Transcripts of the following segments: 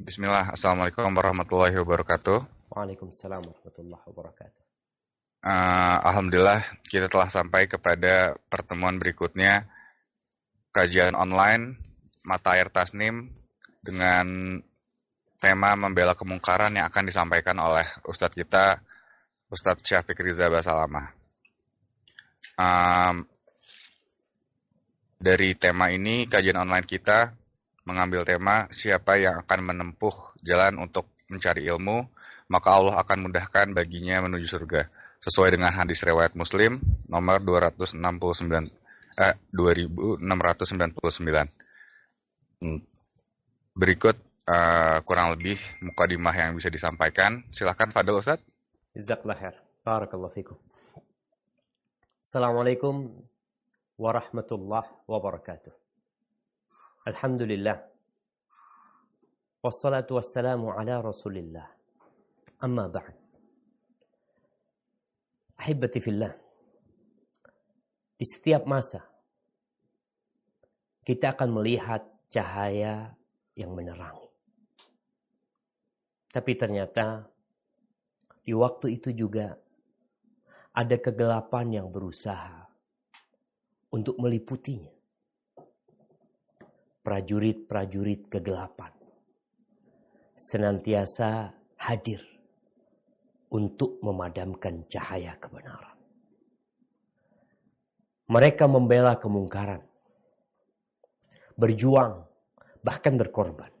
Bismillah, Assalamualaikum warahmatullahi wabarakatuh. Waalaikumsalam warahmatullahi wabarakatuh. Uh, Alhamdulillah kita telah sampai kepada pertemuan berikutnya kajian online mata air tasnim dengan tema membela kemungkaran yang akan disampaikan oleh Ustadz kita Ustadz Syafiq Riza Basalamah. Um, dari tema ini kajian online kita mengambil tema siapa yang akan menempuh jalan untuk mencari ilmu, maka Allah akan mudahkan baginya menuju surga. Sesuai dengan hadis riwayat Muslim nomor 269 eh 2699. Hmm. Berikut uh, kurang lebih mukadimah yang bisa disampaikan. Silahkan Fadil Ustaz. Jazakallah khair. Barakallahu fikum. Assalamualaikum warahmatullahi wabarakatuh. Alhamdulillah. Wassalatu wassalamu ala rasulillah. Amma ba'd. Ahibati fillah. Di setiap masa kita akan melihat cahaya yang menerangi. Tapi ternyata di waktu itu juga ada kegelapan yang berusaha untuk meliputinya prajurit-prajurit kegelapan senantiasa hadir untuk memadamkan cahaya kebenaran. Mereka membela kemungkaran, berjuang, bahkan berkorban.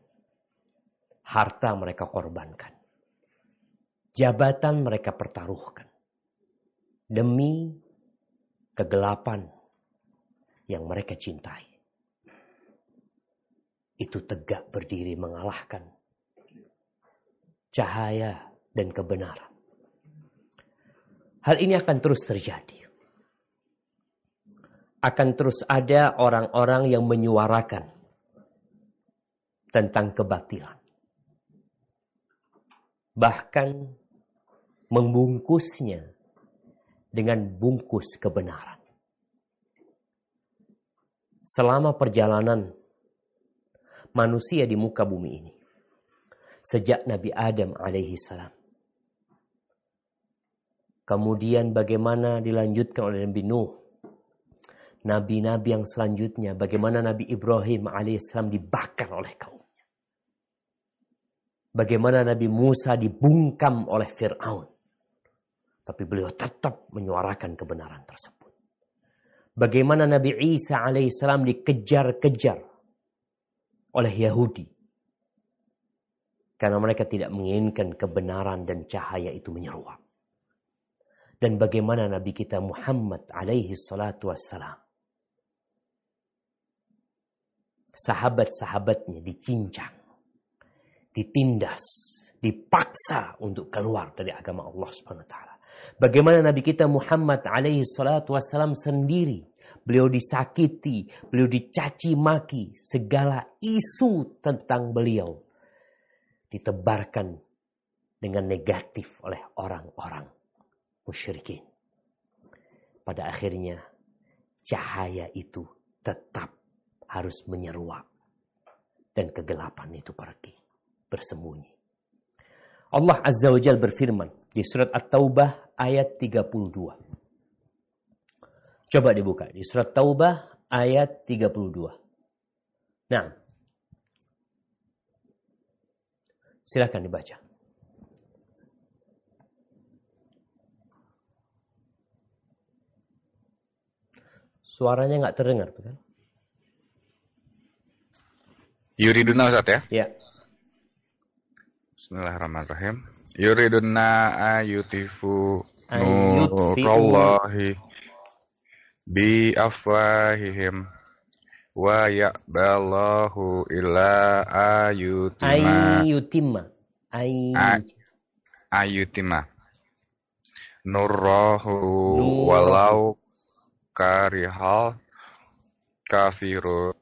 Harta mereka korbankan, jabatan mereka pertaruhkan demi kegelapan yang mereka cintai itu tegak berdiri mengalahkan cahaya dan kebenaran. Hal ini akan terus terjadi. Akan terus ada orang-orang yang menyuarakan tentang kebatilan. Bahkan membungkusnya dengan bungkus kebenaran. Selama perjalanan manusia di muka bumi ini. Sejak Nabi Adam alaihi salam. Kemudian bagaimana dilanjutkan oleh Nabi Nuh. Nabi-nabi yang selanjutnya. Bagaimana Nabi Ibrahim alaihissalam dibakar oleh kaumnya. Bagaimana Nabi Musa dibungkam oleh Fir'aun. Tapi beliau tetap menyuarakan kebenaran tersebut. Bagaimana Nabi Isa alaihissalam dikejar-kejar oleh Yahudi. Karena mereka tidak menginginkan kebenaran dan cahaya itu menyeruak. Dan bagaimana Nabi kita Muhammad alaihi salatu wassalam. Sahabat-sahabatnya dicincang. Ditindas. Dipaksa untuk keluar dari agama Allah subhanahu wa ta'ala. Bagaimana Nabi kita Muhammad alaihi salatu wassalam sendiri beliau disakiti, beliau dicaci maki, segala isu tentang beliau ditebarkan dengan negatif oleh orang-orang musyrikin. Pada akhirnya cahaya itu tetap harus menyeruak dan kegelapan itu pergi bersembunyi. Allah Azza wa Jal berfirman di surat At-Taubah ayat 32. Coba dibuka di surat Taubah ayat 32. Nah, silakan dibaca. Suaranya nggak terdengar tuh kan? Yuriduna Ustaz ya? Ya. Bismillahirrahmanirrahim. Yuriduna ayutifu nurallahi bi afwahihim wa ya'ballahu illa ayutima. Ayutima. Ay. Ayutima. Nurrahu walau karihal kafirun.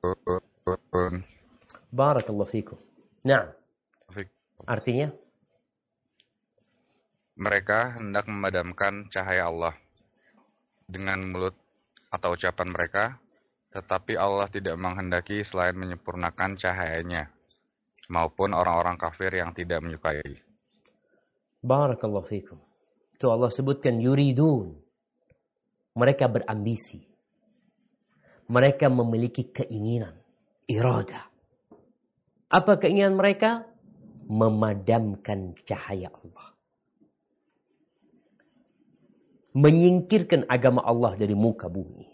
Barakallahu fikum. Nah. Artinya? Mereka hendak memadamkan cahaya Allah dengan mulut atau ucapan mereka, tetapi Allah tidak menghendaki selain menyempurnakan cahayanya. maupun orang-orang kafir yang tidak menyukai. Barakallahu fikum. Itu Allah sebutkan yuridun. Mereka berambisi. Mereka memiliki keinginan. Irada. Apa keinginan mereka? Memadamkan cahaya Allah. Menyingkirkan agama Allah dari muka bumi.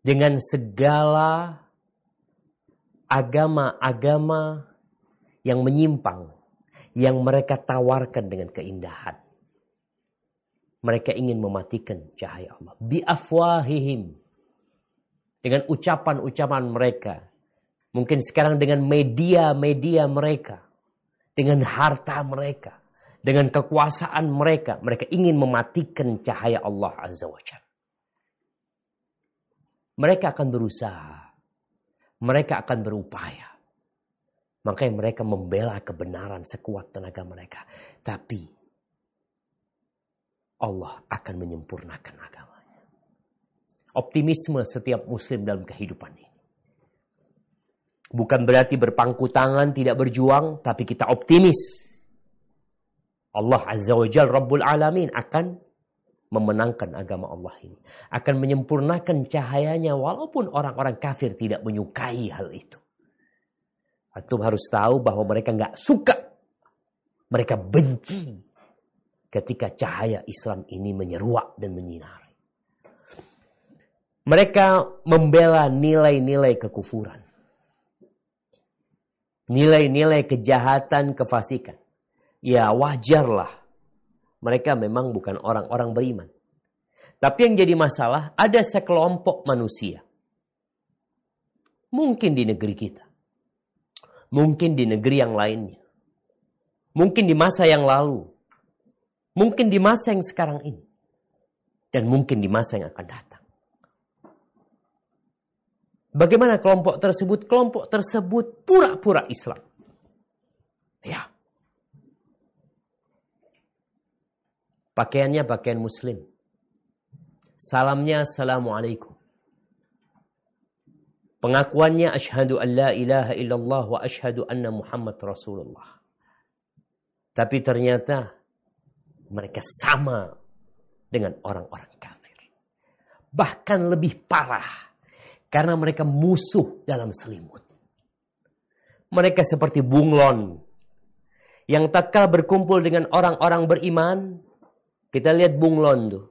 Dengan segala agama-agama yang menyimpang yang mereka tawarkan dengan keindahan. Mereka ingin mematikan cahaya Allah. Biafwahihim. Dengan ucapan-ucapan mereka. Mungkin sekarang dengan media-media mereka. Dengan harta mereka. Dengan kekuasaan mereka. Mereka ingin mematikan cahaya Allah Azza wa Jalla. Mereka akan berusaha. Mereka akan berupaya. Makanya mereka membela kebenaran sekuat tenaga mereka. Tapi Allah akan menyempurnakan agamanya. Optimisme setiap muslim dalam kehidupan ini. Bukan berarti berpangku tangan, tidak berjuang, tapi kita optimis. Allah Azza wa Jal Rabbul Alamin akan memenangkan agama Allah ini. Akan menyempurnakan cahayanya walaupun orang-orang kafir tidak menyukai hal itu. Antum harus tahu bahwa mereka nggak suka. Mereka benci ketika cahaya Islam ini menyeruak dan menyinari. Mereka membela nilai-nilai kekufuran. Nilai-nilai kejahatan, kefasikan. Ya wajarlah. Mereka memang bukan orang-orang beriman. Tapi yang jadi masalah, ada sekelompok manusia. Mungkin di negeri kita Mungkin di negeri yang lainnya. Mungkin di masa yang lalu. Mungkin di masa yang sekarang ini. Dan mungkin di masa yang akan datang. Bagaimana kelompok tersebut? Kelompok tersebut pura-pura Islam. Ya. Pakaiannya pakaian muslim. Salamnya assalamualaikum. Pengakuannya asyhadu an la ilaha illallah wa asyhadu anna Muhammad Rasulullah. Tapi ternyata mereka sama dengan orang-orang kafir. Bahkan lebih parah karena mereka musuh dalam selimut. Mereka seperti bunglon yang tatkala berkumpul dengan orang-orang beriman, kita lihat bunglon tuh.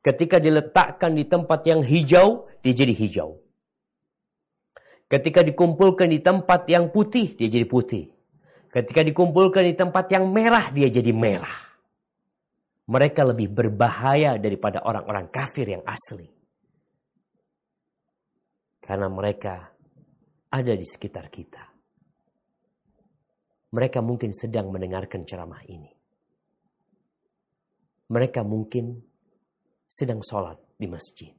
Ketika diletakkan di tempat yang hijau, dia jadi hijau. Ketika dikumpulkan di tempat yang putih, dia jadi putih. Ketika dikumpulkan di tempat yang merah, dia jadi merah. Mereka lebih berbahaya daripada orang-orang kafir yang asli. Karena mereka ada di sekitar kita. Mereka mungkin sedang mendengarkan ceramah ini. Mereka mungkin sedang sholat di masjid.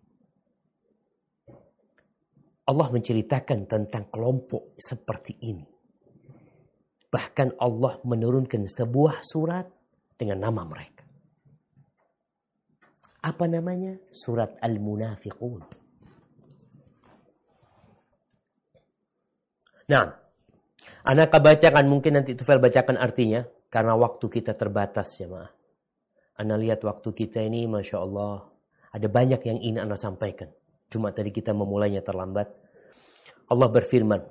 Allah menceritakan tentang kelompok seperti ini. Bahkan Allah menurunkan sebuah surat dengan nama mereka. Apa namanya? Surat Al-Munafiqun. Nah, anak bacakan mungkin nanti Tufel bacakan artinya karena waktu kita terbatas ya ma. Anda lihat waktu kita ini Masya Allah ada banyak yang ingin Anda sampaikan. Cuma tadi kita memulainya terlambat. Allah berfirman,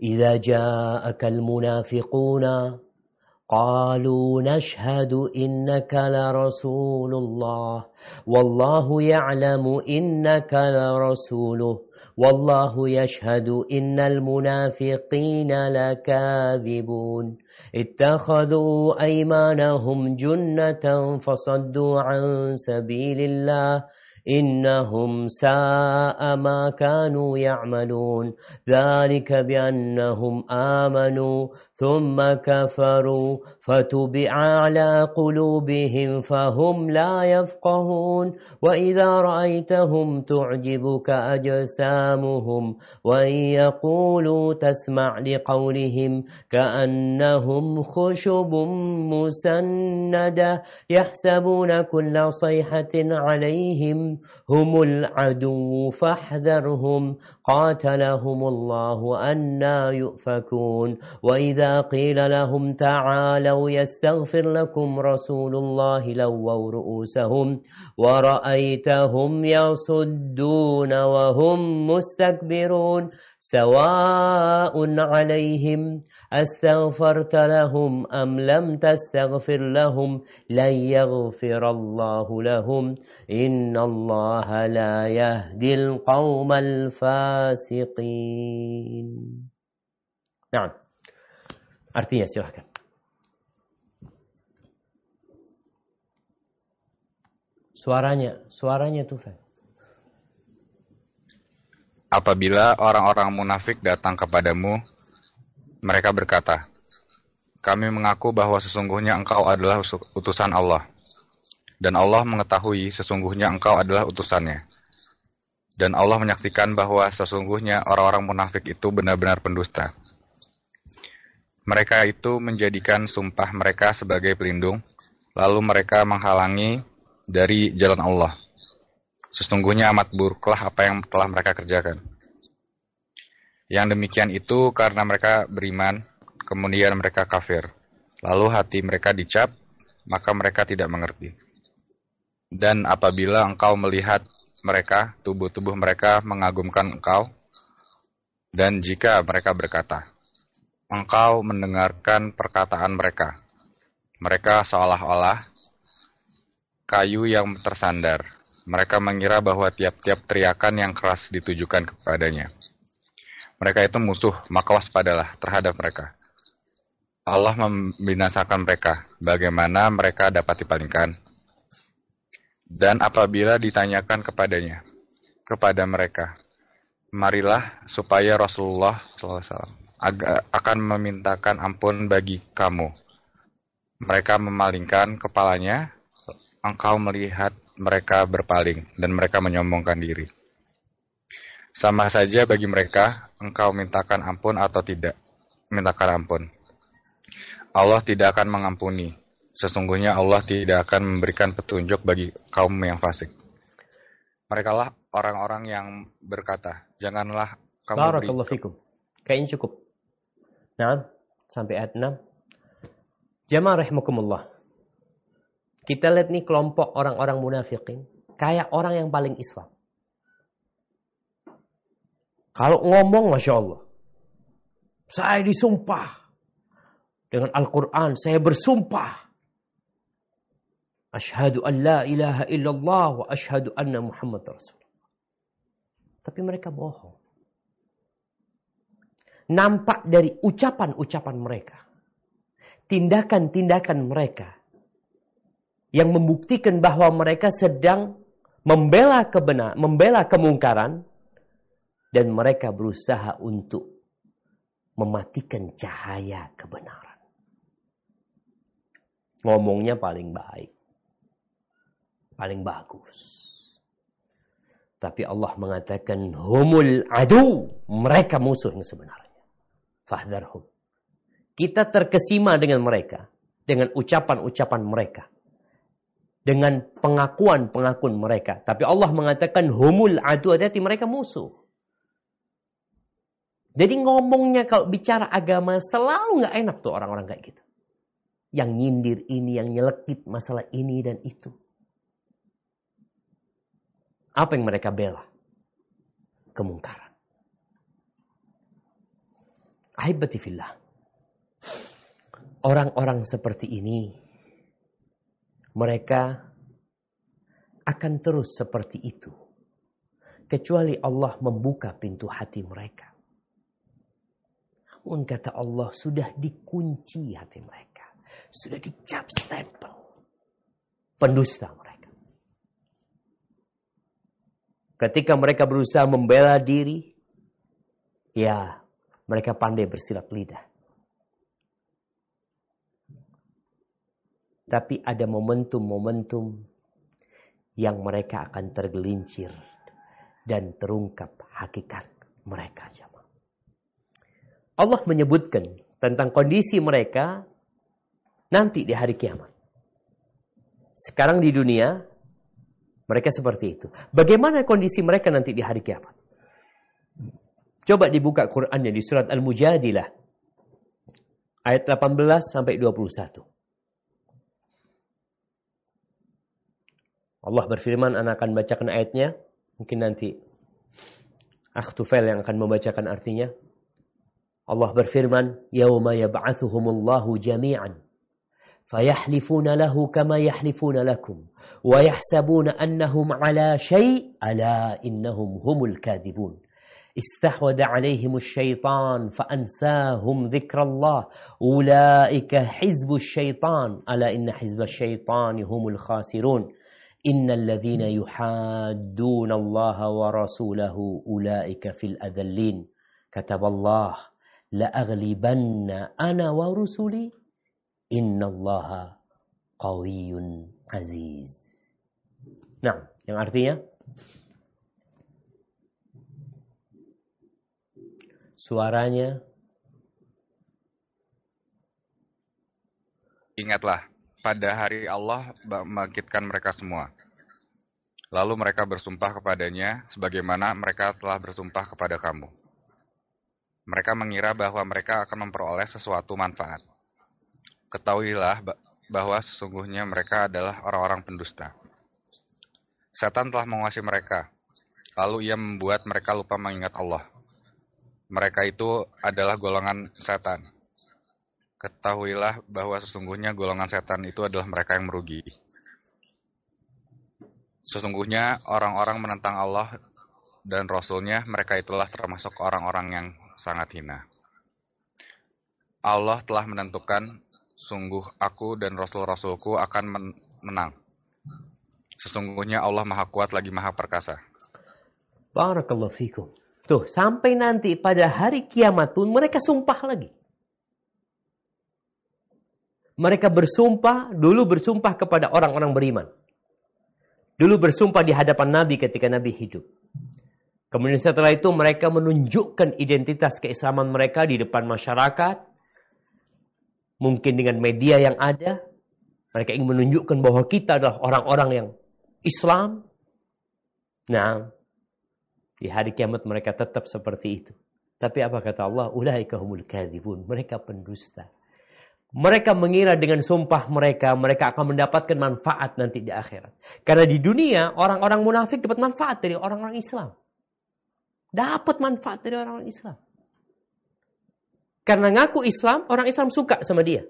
"Idza ja'aka al-munafiquna قالوا نشهد إنك لرسول الله. والله يعلم إنك لرسوله. والله يشهد إن المنافقين لكاذبون. اتخذوا أيمانهم جنة فصدوا عن سبيل الله. إنهم ساء ما كانوا يعملون. ذلك بأنهم آمنوا ثم كفروا فتبع على قلوبهم فهم لا يفقهون وإذا رأيتهم تعجبك أجسامهم وإن يقولوا تسمع لقولهم كأنهم خشب مسندة يحسبون كل صيحة عليهم هم العدو فاحذرهم قاتلهم الله أنا يؤفكون. وإذا قيل لهم تعالوا يستغفر لكم رسول الله لووا رؤوسهم ورأيتهم يصدون وهم مستكبرون. سواء عليهم استغفرت لهم أم لم تستغفر لهم لن يغفر الله لهم إن الله لا يهدي القوم الفاسقين نعم artinya silahkan suaranya suaranya Tuhan Apabila orang-orang munafik datang kepadamu, mereka berkata, Kami mengaku bahwa sesungguhnya engkau adalah utusan Allah. Dan Allah mengetahui sesungguhnya engkau adalah utusannya. Dan Allah menyaksikan bahwa sesungguhnya orang-orang munafik itu benar-benar pendusta. Mereka itu menjadikan sumpah mereka sebagai pelindung, lalu mereka menghalangi dari jalan Allah. Sesungguhnya amat buruklah apa yang telah mereka kerjakan. Yang demikian itu karena mereka beriman, kemudian mereka kafir. Lalu hati mereka dicap, maka mereka tidak mengerti. Dan apabila engkau melihat mereka, tubuh-tubuh mereka mengagumkan engkau, dan jika mereka berkata, engkau mendengarkan perkataan mereka, mereka seolah-olah kayu yang tersandar, mereka mengira bahwa tiap-tiap teriakan yang keras ditujukan kepadanya. Mereka itu musuh, maka waspadalah terhadap mereka. Allah membinasakan mereka, bagaimana mereka dapat dipalingkan. Dan apabila ditanyakan kepadanya, kepada mereka, marilah supaya Rasulullah SAW akan memintakan ampun bagi kamu. Mereka memalingkan kepalanya, engkau melihat mereka berpaling dan mereka menyombongkan diri. Sama saja bagi mereka, engkau mintakan ampun atau tidak, mintakan ampun. Allah tidak akan mengampuni. Sesungguhnya Allah tidak akan memberikan petunjuk bagi kaum yang fasik. Mereka lah orang-orang yang berkata, janganlah kamu Barakallahu beri... fikum. Kayaknya cukup. Nah, sampai ayat 6. Jamaah rahimakumullah. Kita lihat nih kelompok orang-orang munafikin. Kayak orang yang paling Islam. Kalau ngomong Masya Allah. Saya disumpah. Dengan Al-Quran saya bersumpah. Ashadu an la ilaha illallah wa ashadu anna Muhammad Rasulullah. Tapi mereka bohong. Nampak dari ucapan-ucapan mereka. Tindakan-tindakan mereka yang membuktikan bahwa mereka sedang membela kebenar, membela kemungkaran dan mereka berusaha untuk mematikan cahaya kebenaran. Ngomongnya paling baik. Paling bagus. Tapi Allah mengatakan humul adu, mereka musuh yang sebenarnya. Fahdarhum. Kita terkesima dengan mereka, dengan ucapan-ucapan mereka dengan pengakuan-pengakuan mereka. Tapi Allah mengatakan humul adu hati mereka musuh. Jadi ngomongnya kalau bicara agama selalu nggak enak tuh orang-orang kayak gitu. Yang nyindir ini, yang nyelekit masalah ini dan itu. Apa yang mereka bela? Kemungkaran. Ahibati fillah. Orang-orang seperti ini mereka akan terus seperti itu. Kecuali Allah membuka pintu hati mereka. Namun kata Allah sudah dikunci hati mereka. Sudah dicap stempel. Pendusta mereka. Ketika mereka berusaha membela diri. Ya mereka pandai bersilat lidah. Tapi ada momentum-momentum yang mereka akan tergelincir dan terungkap hakikat mereka. Allah menyebutkan tentang kondisi mereka nanti di hari kiamat. Sekarang di dunia Mereka seperti itu. Bagaimana kondisi mereka nanti di hari kiamat? Coba dibuka Qur'annya di surat Al-Mujadilah. Ayat 18 sampai 21. Allah berfirman, anak akan bacakan ayatnya. Mungkin nanti Akhtufel yang akan membacakan artinya. الله برفرمان يوم يبعثهم الله جميعا. فيحلفون له كما يحلفون لكم ويحسبون أنهم على شيء ألا إنهم هم الكاذبون. استحوذ عليهم الشيطان فأنساهم ذكر الله. أولئك حزب الشيطان ألا إن حزب الشيطان هم الخاسرون. إن الذين يحادون الله ورسوله أولئك في الأذلين. كتب الله. la'aghlibanna أنا wa إن الله قوي عزيز. Nah, yang artinya suaranya Ingatlah, pada hari Allah membangkitkan mereka semua. Lalu mereka bersumpah kepadanya sebagaimana mereka telah bersumpah kepada kamu. Mereka mengira bahwa mereka akan memperoleh sesuatu manfaat. Ketahuilah bahwa sesungguhnya mereka adalah orang-orang pendusta. Setan telah menguasai mereka, lalu ia membuat mereka lupa mengingat Allah. Mereka itu adalah golongan setan. Ketahuilah bahwa sesungguhnya golongan setan itu adalah mereka yang merugi. Sesungguhnya orang-orang menentang Allah dan Rasulnya, mereka itulah termasuk orang-orang yang sangat hina. Allah telah menentukan, sungguh aku dan Rasul-Rasulku akan menang. Sesungguhnya Allah maha kuat lagi maha perkasa. Barakallahu fikum. Tuh, sampai nanti pada hari kiamat pun mereka sumpah lagi. Mereka bersumpah, dulu bersumpah kepada orang-orang beriman. Dulu bersumpah di hadapan Nabi ketika Nabi hidup. Kemudian setelah itu mereka menunjukkan identitas keislaman mereka di depan masyarakat. Mungkin dengan media yang ada. Mereka ingin menunjukkan bahwa kita adalah orang-orang yang Islam. Nah, di hari kiamat mereka tetap seperti itu. Tapi apa kata Allah? Kadhibun. Mereka pendusta. Mereka mengira dengan sumpah mereka, mereka akan mendapatkan manfaat nanti di akhirat. Karena di dunia, orang-orang munafik dapat manfaat dari orang-orang Islam. Dapat manfaat dari orang-orang Islam. Karena ngaku Islam, orang Islam suka sama dia.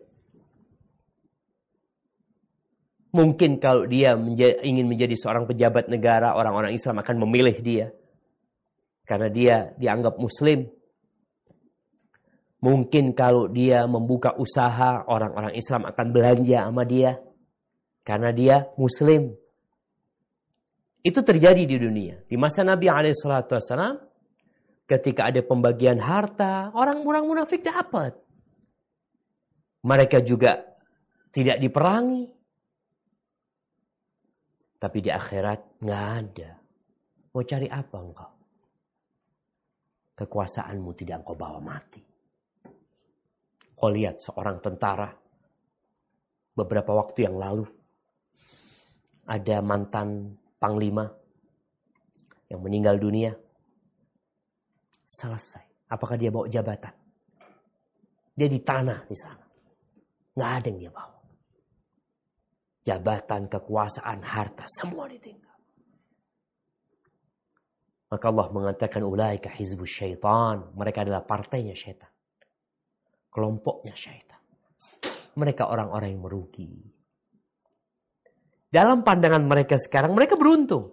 Mungkin kalau dia menja ingin menjadi seorang pejabat negara, orang-orang Islam akan memilih dia. Karena dia dianggap muslim, Mungkin kalau dia membuka usaha, orang-orang Islam akan belanja sama dia. Karena dia muslim. Itu terjadi di dunia. Di masa Nabi SAW, ketika ada pembagian harta, orang-orang munafik dapat. Mereka juga tidak diperangi. Tapi di akhirat nggak ada. Mau cari apa engkau? Kekuasaanmu tidak engkau bawa mati. Kau lihat seorang tentara beberapa waktu yang lalu ada mantan panglima yang meninggal dunia. Selesai. Apakah dia bawa jabatan? Dia di tanah di sana. Nggak ada yang dia bawa. Jabatan, kekuasaan, harta, semua ditinggal. Maka Allah mengatakan ulaika hizbus syaitan. Mereka adalah partainya syaitan kelompoknya syaitan. Mereka orang-orang yang merugi. Dalam pandangan mereka sekarang, mereka beruntung.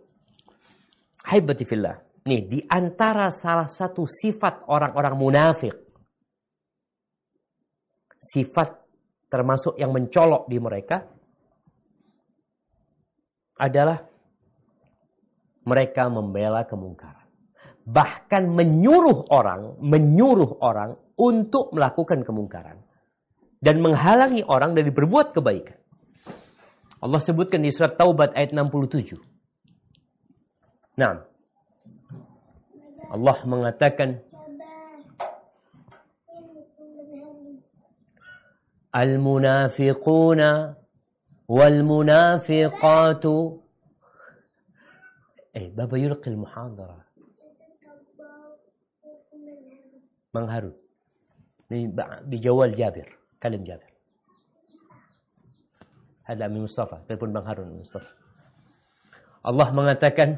Hai batifillah. Nih, di antara salah satu sifat orang-orang munafik. Sifat termasuk yang mencolok di mereka. Adalah mereka membela kemungkaran. Bahkan menyuruh orang, menyuruh orang untuk melakukan kemungkaran dan menghalangi orang dari berbuat kebaikan. Allah sebutkan di surat Taubat ayat 67. Nah, Allah mengatakan Al-munafiquna wal munafiqatu Eh, Baba yulqil muhadara. Bang Harun. Dijawal Jabir. Kalim Jabir. Ada Amin Mustafa. Telepon Bang Harun Mustafa. Allah mengatakan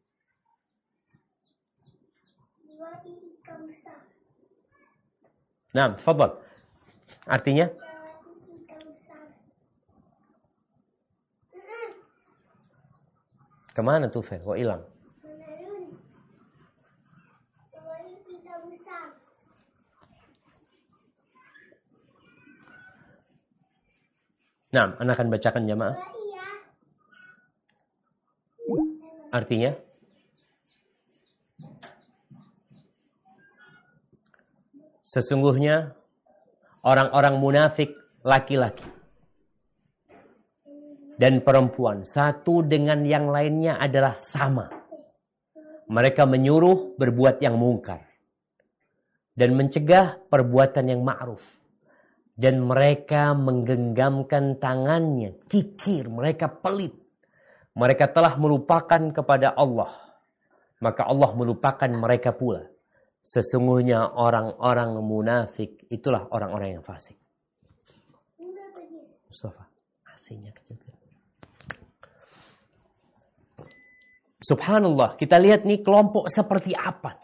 Nah, tafadhal. Artinya? Ke mana tuh Fer? Kok hilang? Nah, anak akan bacakan jamaah. Artinya? Sesungguhnya orang-orang munafik laki-laki dan perempuan satu dengan yang lainnya adalah sama. Mereka menyuruh berbuat yang mungkar dan mencegah perbuatan yang ma'ruf. Dan mereka menggenggamkan tangannya, kikir, mereka pelit. Mereka telah melupakan kepada Allah. Maka Allah melupakan mereka pula. Sesungguhnya orang-orang munafik itulah orang-orang yang fasik. Mustafa, aslinya kecil. Subhanallah, kita lihat nih kelompok seperti apa.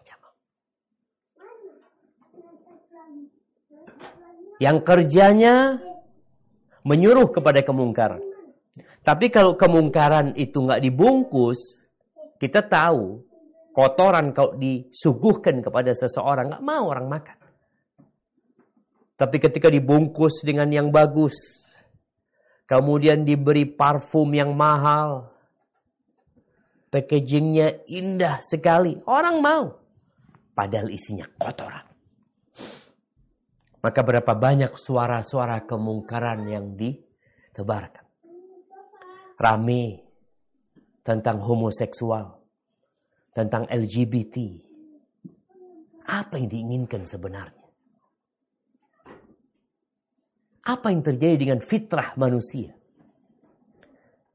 Yang kerjanya menyuruh kepada kemungkaran. Tapi kalau kemungkaran itu nggak dibungkus, kita tahu kotoran kalau disuguhkan kepada seseorang nggak mau orang makan. Tapi ketika dibungkus dengan yang bagus, kemudian diberi parfum yang mahal, packagingnya indah sekali, orang mau. Padahal isinya kotoran. Maka berapa banyak suara-suara kemungkaran yang ditebarkan. Rame tentang homoseksual tentang LGBT. Apa yang diinginkan sebenarnya? Apa yang terjadi dengan fitrah manusia?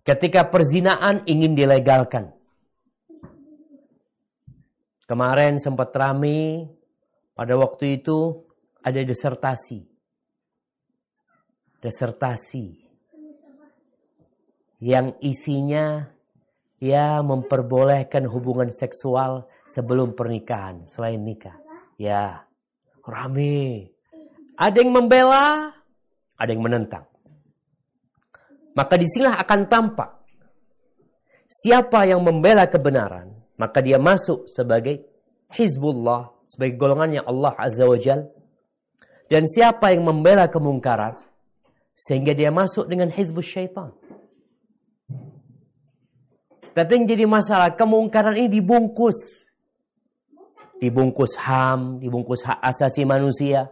Ketika perzinaan ingin dilegalkan. Kemarin sempat rame pada waktu itu ada desertasi. Desertasi yang isinya ya memperbolehkan hubungan seksual sebelum pernikahan, selain nikah. Ya, rame. Ada yang membela, ada yang menentang. Maka di sinilah akan tampak siapa yang membela kebenaran, maka dia masuk sebagai Hizbullah, sebagai golongannya Allah Azza wa. Dan siapa yang membela kemungkaran, sehingga dia masuk dengan Hizbul Syaitan. Tapi yang jadi masalah, kemungkaran ini dibungkus. Dibungkus HAM, dibungkus hak asasi manusia.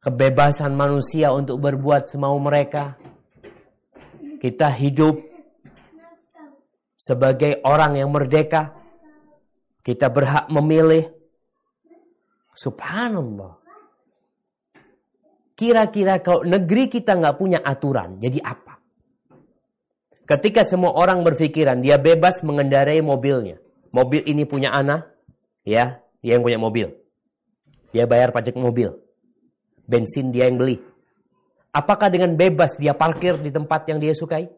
Kebebasan manusia untuk berbuat semau mereka. Kita hidup sebagai orang yang merdeka. Kita berhak memilih. Subhanallah. Kira-kira kalau negeri kita nggak punya aturan, jadi apa? Ketika semua orang berpikiran dia bebas mengendarai mobilnya. Mobil ini punya anak, ya, dia yang punya mobil. Dia bayar pajak mobil. Bensin dia yang beli. Apakah dengan bebas dia parkir di tempat yang dia sukai?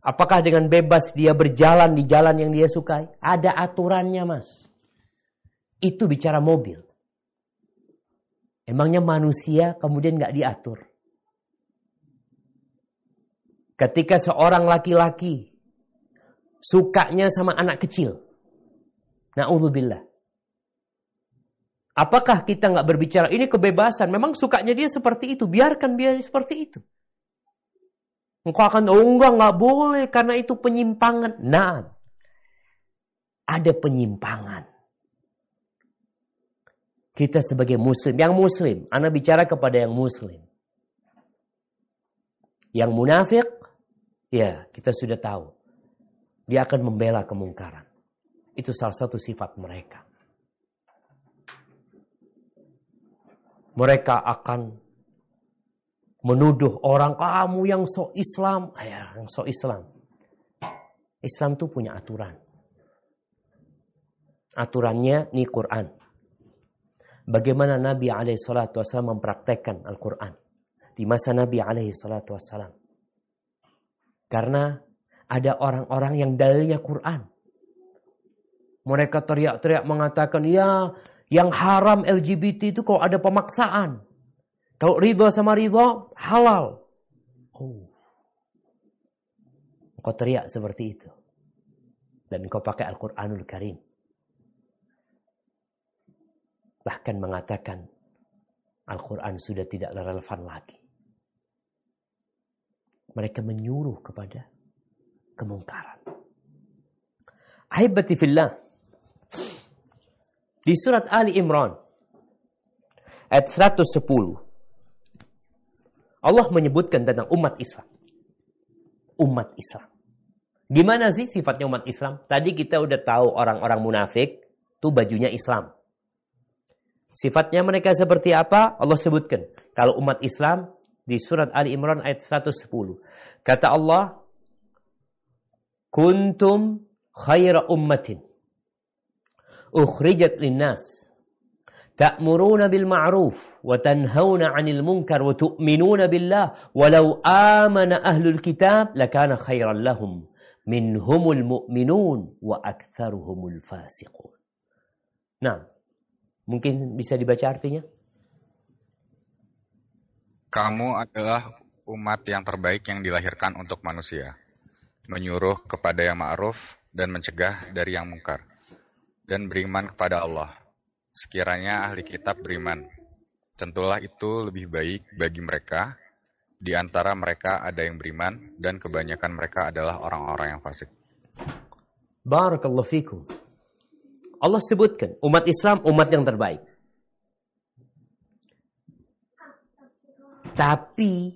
Apakah dengan bebas dia berjalan di jalan yang dia sukai? Ada aturannya, Mas. Itu bicara mobil. Emangnya manusia kemudian nggak diatur? Ketika seorang laki-laki sukanya sama anak kecil. Na'udzubillah. Apakah kita nggak berbicara ini kebebasan? Memang sukanya dia seperti itu. Biarkan dia seperti itu. Engkau akan, oh enggak, nggak boleh karena itu penyimpangan. Nah, ada penyimpangan. Kita sebagai muslim, yang muslim, Anda bicara kepada yang muslim. Yang munafik, ya kita sudah tahu. Dia akan membela kemungkaran. Itu salah satu sifat mereka. Mereka akan menuduh orang kamu yang sok Islam, ah, ya, yang sok Islam. Islam tuh punya aturan. Aturannya nih Quran. Bagaimana Nabi SAW mempraktekkan Al-Quran di masa Nabi SAW. Karena ada orang-orang yang dalilnya Quran. Mereka teriak-teriak mengatakan, ya yang haram LGBT itu kalau ada pemaksaan. Kalau ridho sama ridho, halal. Oh. Kau teriak seperti itu. Dan kau pakai Al-Quranul Karim. Bahkan mengatakan, Al-Quran sudah tidak relevan lagi. Mereka menyuruh kepada kemungkaran. Ahibati fillah. Di surat Ali Imran. Ayat 110. Allah menyebutkan tentang umat Islam. Umat Islam. Gimana sih sifatnya umat Islam? Tadi kita udah tahu orang-orang munafik itu bajunya Islam. Sifatnya mereka seperti apa? Allah sebutkan. Kalau umat Islam di surat Ali Imran ayat 110. Kata Allah, "Kuntum khaira ummatin ukhrijat linnas تأمرون بالمعروف وتنهون عن المنكر وتؤمنون بالله ولو آمن أهل الكتاب لكان خيرا لهم منهم المؤمنون وأكثرهم الفاسقون Nah, mungkin bisa dibaca artinya? Kamu adalah umat yang terbaik yang dilahirkan untuk manusia, menyuruh kepada yang ma'ruf dan mencegah dari yang mungkar, dan beriman kepada Allah Sekiranya ahli kitab beriman, tentulah itu lebih baik bagi mereka. Di antara mereka ada yang beriman dan kebanyakan mereka adalah orang-orang yang fasik. Barakallahu fikum. Allah sebutkan umat Islam umat yang terbaik. Tapi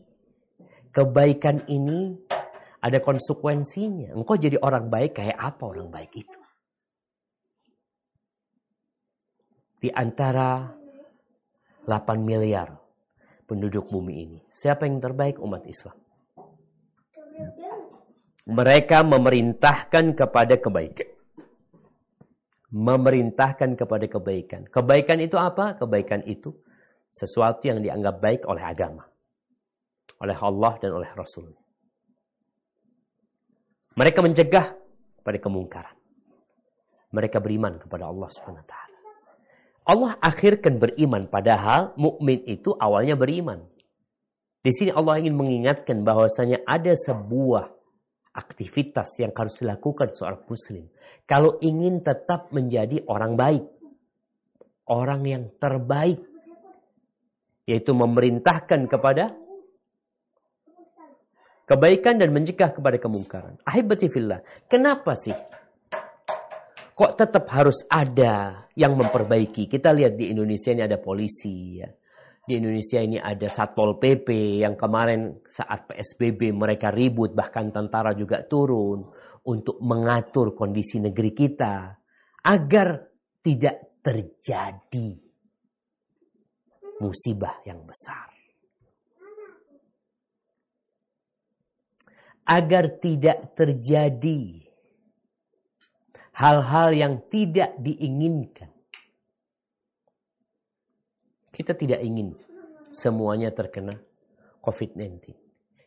kebaikan ini ada konsekuensinya. Engkau jadi orang baik kayak apa orang baik itu? di antara 8 miliar penduduk bumi ini. Siapa yang terbaik umat Islam? Mereka memerintahkan kepada kebaikan. Memerintahkan kepada kebaikan. Kebaikan itu apa? Kebaikan itu sesuatu yang dianggap baik oleh agama. Oleh Allah dan oleh Rasul. Mereka mencegah pada kemungkaran. Mereka beriman kepada Allah SWT. Allah akhirkan beriman padahal mukmin itu awalnya beriman. Di sini Allah ingin mengingatkan bahwasanya ada sebuah aktivitas yang harus dilakukan seorang muslim kalau ingin tetap menjadi orang baik. Orang yang terbaik yaitu memerintahkan kepada kebaikan dan mencegah kepada kemungkaran. Ahibati fillah. Kenapa sih kok tetap harus ada yang memperbaiki. Kita lihat di Indonesia ini ada polisi ya. Di Indonesia ini ada Satpol PP yang kemarin saat PSBB mereka ribut bahkan tentara juga turun untuk mengatur kondisi negeri kita agar tidak terjadi musibah yang besar. Agar tidak terjadi hal-hal yang tidak diinginkan. Kita tidak ingin semuanya terkena COVID-19.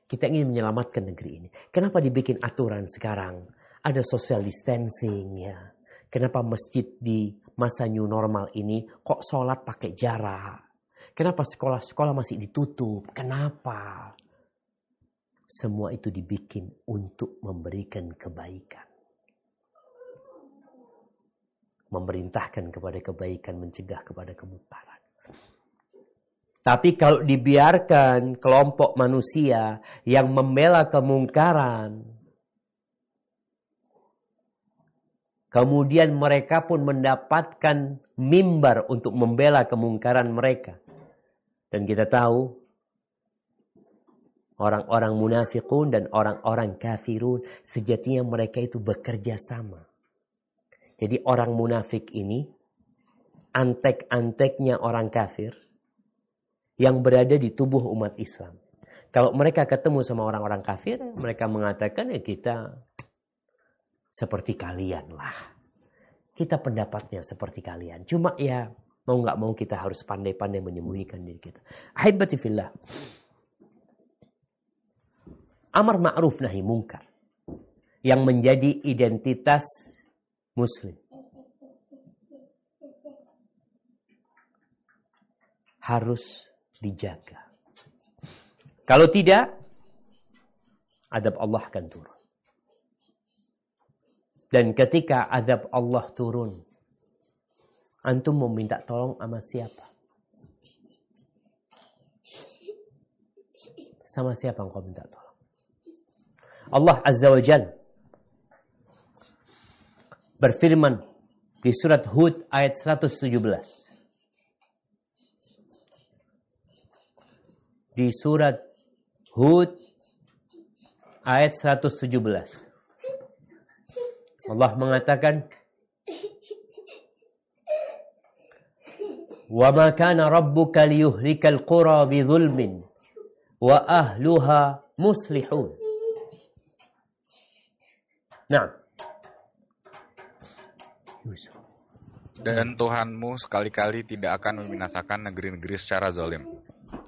Kita ingin menyelamatkan negeri ini. Kenapa dibikin aturan sekarang? Ada social distancing ya. Kenapa masjid di masa new normal ini kok sholat pakai jarak? Kenapa sekolah-sekolah masih ditutup? Kenapa? Semua itu dibikin untuk memberikan kebaikan memerintahkan kepada kebaikan, mencegah kepada kemungkaran. Tapi kalau dibiarkan kelompok manusia yang membela kemungkaran, Kemudian mereka pun mendapatkan mimbar untuk membela kemungkaran mereka. Dan kita tahu orang-orang munafikun dan orang-orang kafirun sejatinya mereka itu bekerja sama. Jadi orang munafik ini antek-anteknya orang kafir yang berada di tubuh umat Islam. Kalau mereka ketemu sama orang-orang kafir, mereka mengatakan ya kita seperti kalian lah. Kita pendapatnya seperti kalian. Cuma ya mau nggak mau kita harus pandai-pandai menyembunyikan diri kita. Ahibati fillah. Amar ma'ruf nahi mungkar. Yang menjadi identitas muslim. Harus dijaga. Kalau tidak, adab Allah akan turun. Dan ketika azab Allah turun, antum mau minta tolong sama siapa? Sama siapa engkau minta tolong? Allah Azza wa Jal berfirman di surat Hud ayat 117. Di surat Hud ayat 117. Allah mengatakan Wa ma kana rabbuka liyuhlikal qura bidzulmin wa ahluha muslihun. Nah. Dan Tuhanmu sekali-kali tidak akan membinasakan negeri-negeri secara zalim.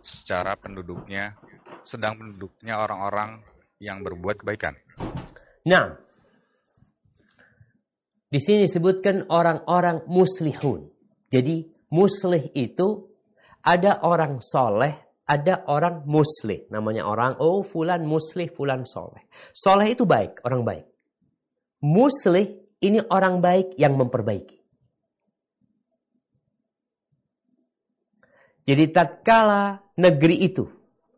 Secara penduduknya, sedang penduduknya orang-orang yang berbuat kebaikan. Nah, di sini disebutkan orang-orang muslihun. Jadi muslih itu ada orang soleh, ada orang muslih. Namanya orang, oh fulan muslih, fulan soleh. Soleh itu baik, orang baik. Muslih ini orang baik yang memperbaiki. Jadi tatkala negeri itu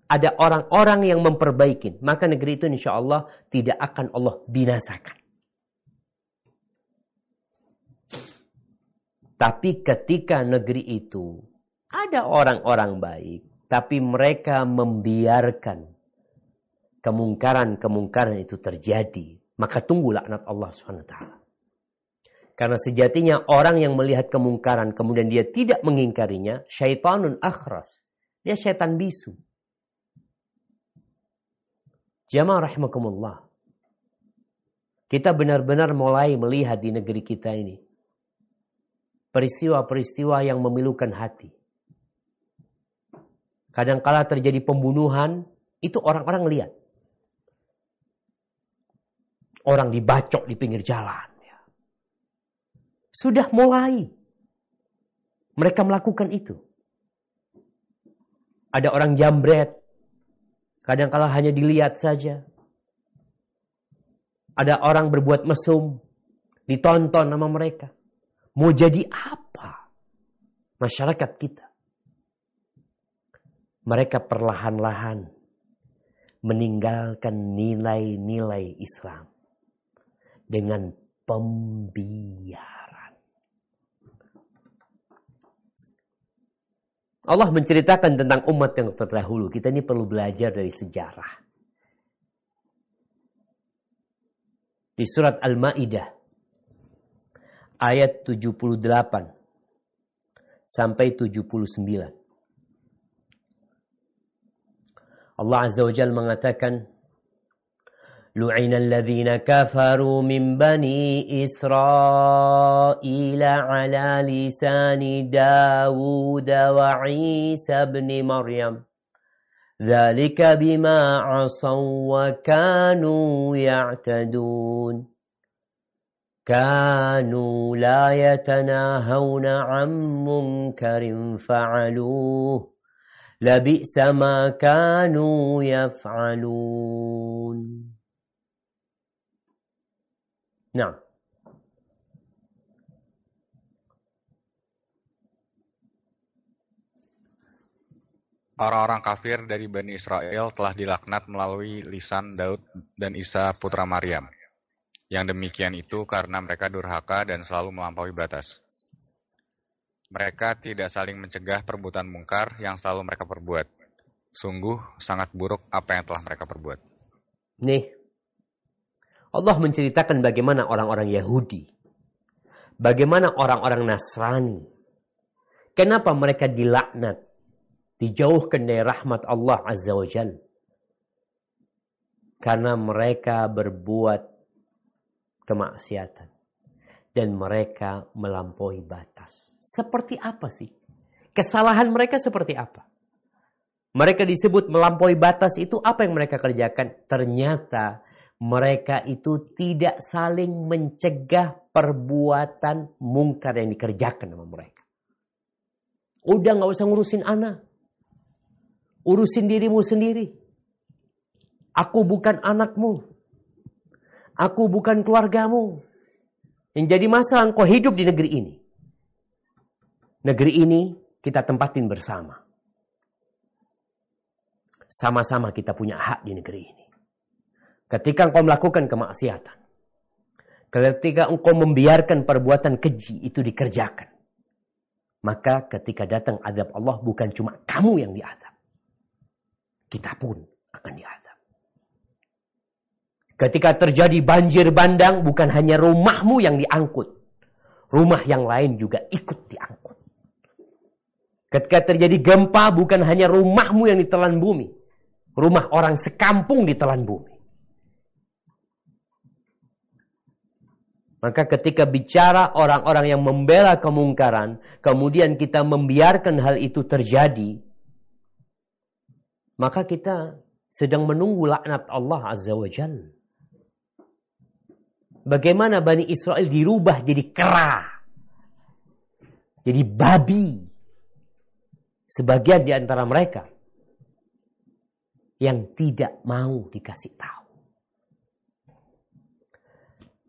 ada orang-orang yang memperbaiki, maka negeri itu insya Allah tidak akan Allah binasakan. Tapi ketika negeri itu ada orang-orang baik, tapi mereka membiarkan kemungkaran-kemungkaran itu terjadi, maka tunggu laknat Allah SWT. Karena sejatinya orang yang melihat kemungkaran kemudian dia tidak mengingkarinya, syaitanun akhras. Dia syaitan bisu. Jamaah rahimakumullah. Kita benar-benar mulai melihat di negeri kita ini peristiwa-peristiwa yang memilukan hati. Kadangkala terjadi pembunuhan, itu orang-orang lihat. Orang dibacok di pinggir jalan. Ya. Sudah mulai. Mereka melakukan itu. Ada orang jambret. Kadangkala hanya dilihat saja. Ada orang berbuat mesum. Ditonton nama mereka. Mau jadi apa masyarakat kita? Mereka perlahan-lahan meninggalkan nilai-nilai Islam dengan pembiaran. Allah menceritakan tentang umat yang terdahulu. Kita ini perlu belajar dari sejarah. Di surat Al-Maidah ayat 78 sampai 79. Allah Azza wa Jalla mengatakan لعن الذين كفروا من بني إسرائيل على لسان داود وعيسى بن مريم ذلك بما عصوا وكانوا يعتدون كانوا لا يتناهون عن منكر فعلوه لبئس ما كانوا يفعلون نعم Orang-orang kafir dari Bani Israel telah dilaknat melalui lisan Daud dan Isa putra Maryam. Yang demikian itu karena mereka durhaka dan selalu melampaui batas. Mereka tidak saling mencegah perbuatan mungkar yang selalu mereka perbuat. Sungguh sangat buruk apa yang telah mereka perbuat. Nih, Allah menceritakan bagaimana orang-orang Yahudi, bagaimana orang-orang Nasrani, kenapa mereka dilaknat, dijauhkan dari rahmat Allah Azza wa Jal. Karena mereka berbuat kemaksiatan dan mereka melampaui batas. Seperti apa sih? Kesalahan mereka seperti apa? Mereka disebut melampaui batas itu apa yang mereka kerjakan? Ternyata mereka itu tidak saling mencegah perbuatan mungkar yang dikerjakan sama mereka. Udah nggak usah ngurusin anak. Urusin dirimu sendiri. Aku bukan anakmu. Aku bukan keluargamu. Yang jadi masalah engkau hidup di negeri ini. Negeri ini kita tempatin bersama. Sama-sama kita punya hak di negeri ini. Ketika engkau melakukan kemaksiatan. Ketika engkau membiarkan perbuatan keji itu dikerjakan. Maka ketika datang adab Allah bukan cuma kamu yang diadab. Kita pun akan diadab. Ketika terjadi banjir bandang bukan hanya rumahmu yang diangkut. Rumah yang lain juga ikut diangkut. Ketika terjadi gempa bukan hanya rumahmu yang ditelan bumi. Rumah orang sekampung ditelan bumi. Maka ketika bicara orang-orang yang membela kemungkaran, kemudian kita membiarkan hal itu terjadi, maka kita sedang menunggu laknat Allah Azza wa Jal. Bagaimana Bani Israel dirubah jadi kera. Jadi babi. Sebagian di antara mereka yang tidak mau dikasih tahu.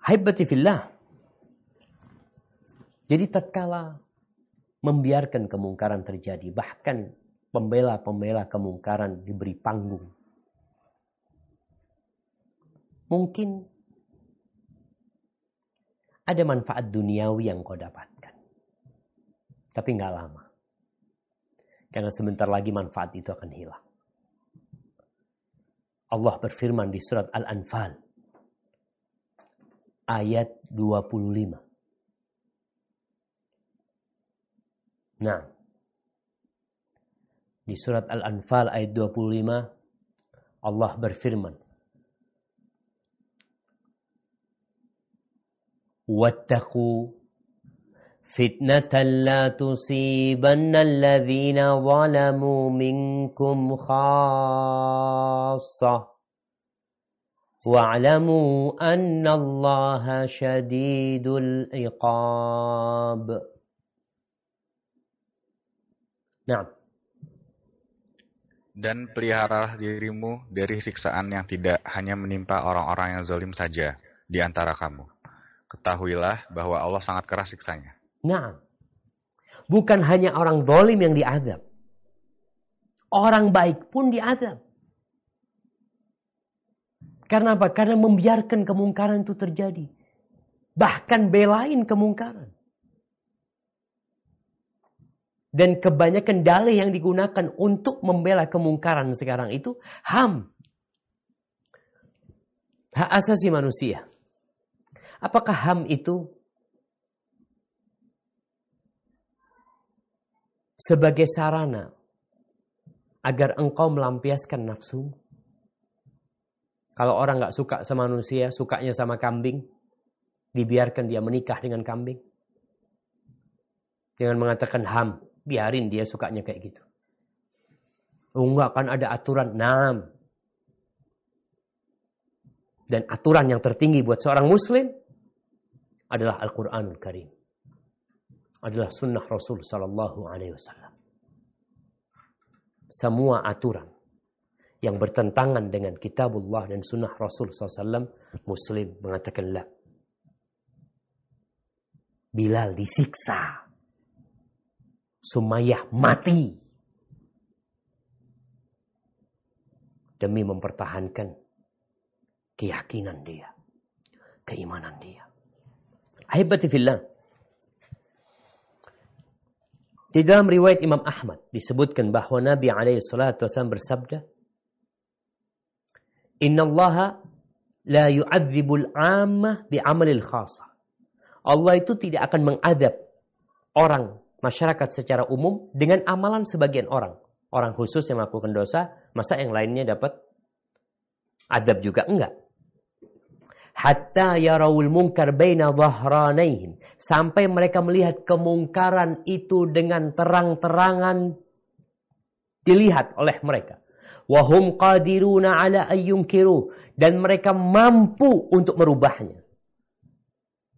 Haibati fillah. Jadi tatkala membiarkan kemungkaran terjadi, bahkan pembela-pembela kemungkaran diberi panggung. Mungkin ada manfaat duniawi yang kau dapatkan. Tapi nggak lama. Karena sebentar lagi manfaat itu akan hilang. Allah berfirman di surat Al-Anfal ayat 25. Nah, di surat Al-Anfal ayat 25 Allah berfirman Wattaqu fitnatan la tusibanna alladhina zalamu minkum khassah واعلموا أن الله شديد العقاب Nah. Dan peliharalah dirimu dari siksaan yang tidak hanya menimpa orang-orang yang zalim saja di antara kamu. Ketahuilah bahwa Allah sangat keras siksanya. Nah, bukan hanya orang zalim yang diadab. Orang baik pun diadab. Karena apa? Karena membiarkan kemungkaran itu terjadi. Bahkan belain kemungkaran. Dan kebanyakan dalih yang digunakan untuk membela kemungkaran sekarang itu HAM. Hak asasi manusia. Apakah HAM itu sebagai sarana agar engkau melampiaskan nafsu? Kalau orang nggak suka sama manusia, sukanya sama kambing, dibiarkan dia menikah dengan kambing. Dengan mengatakan ham, biarin dia sukanya kayak gitu. Oh enggak kan ada aturan, nam. Dan aturan yang tertinggi buat seorang muslim adalah Al-Quranul Karim. Adalah sunnah Rasul Sallallahu Alaihi Wasallam. Semua aturan yang bertentangan dengan kitabullah dan sunnah Rasul SAW, Muslim mengatakan la. Bilal disiksa. Sumayyah mati. Demi mempertahankan keyakinan dia. keimanan dia. Ahibati fillah. Di dalam riwayat Imam Ahmad disebutkan bahwa Nabi alaihi salatu wasallam bersabda, "Inna Allah la yu'adzibul bi 'amalil khasah." Allah itu tidak akan mengadab orang masyarakat secara umum dengan amalan sebagian orang. Orang khusus yang melakukan dosa, masa yang lainnya dapat adab juga enggak hatta yarawul munkar baina dhahranaihim sampai mereka melihat kemungkaran itu dengan terang-terangan dilihat oleh mereka. Wahum qadiruna ala ayyunkiru. Dan mereka mampu untuk merubahnya.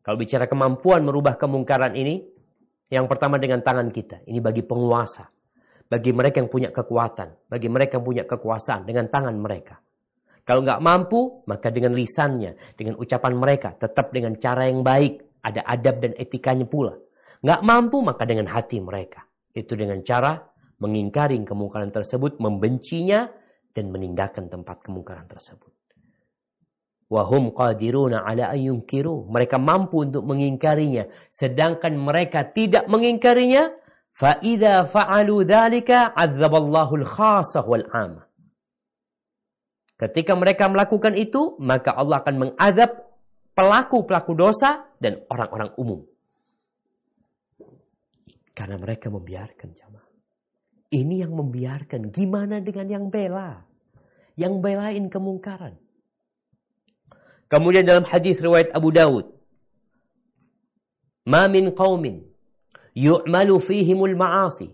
Kalau bicara kemampuan merubah kemungkaran ini yang pertama dengan tangan kita. Ini bagi penguasa. Bagi mereka yang punya kekuatan. Bagi mereka yang punya kekuasaan dengan tangan mereka kalau nggak mampu, maka dengan lisannya, dengan ucapan mereka, tetap dengan cara yang baik, ada adab dan etikanya pula. Nggak mampu, maka dengan hati mereka. Itu dengan cara mengingkari kemungkaran tersebut, membencinya, dan meninggalkan tempat kemungkaran tersebut. Wahum qadiruna ala ayyunkiru. Mereka mampu untuk mengingkarinya. Sedangkan mereka tidak mengingkarinya. Fa'idha fa'alu dhalika azzaballahu al-khasah wal-amah. Ketika mereka melakukan itu, maka Allah akan mengadab pelaku-pelaku dosa dan orang-orang umum. Karena mereka membiarkan jamaah. Ini yang membiarkan. Gimana dengan yang bela? Yang belain kemungkaran. Kemudian dalam hadis riwayat Abu Dawud. Ma min qawmin yu'malu fihimul ma'asi.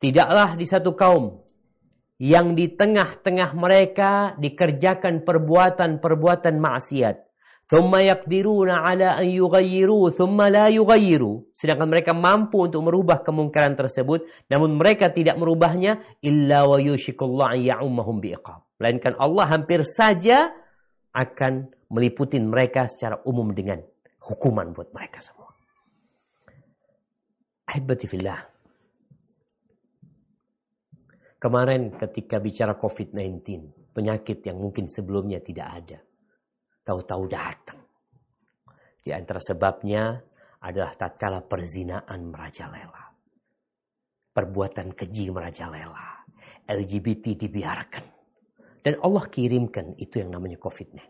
Tidaklah di satu kaum yang di tengah-tengah mereka dikerjakan perbuatan-perbuatan maksiat. Thumma yaqdiruna ala an yughayyiru thumma la yughayyiru. Sedangkan mereka mampu untuk merubah kemungkaran tersebut, namun mereka tidak merubahnya illa wa yushikullah an ya'ummahum biiqab. Melainkan Allah hampir saja akan meliputin mereka secara umum dengan hukuman buat mereka semua. Ahibati fillah. Kemarin ketika bicara COVID-19, penyakit yang mungkin sebelumnya tidak ada. Tahu-tahu datang. Di antara sebabnya adalah tatkala perzinaan merajalela. Perbuatan keji merajalela. LGBT dibiarkan. Dan Allah kirimkan itu yang namanya COVID-19.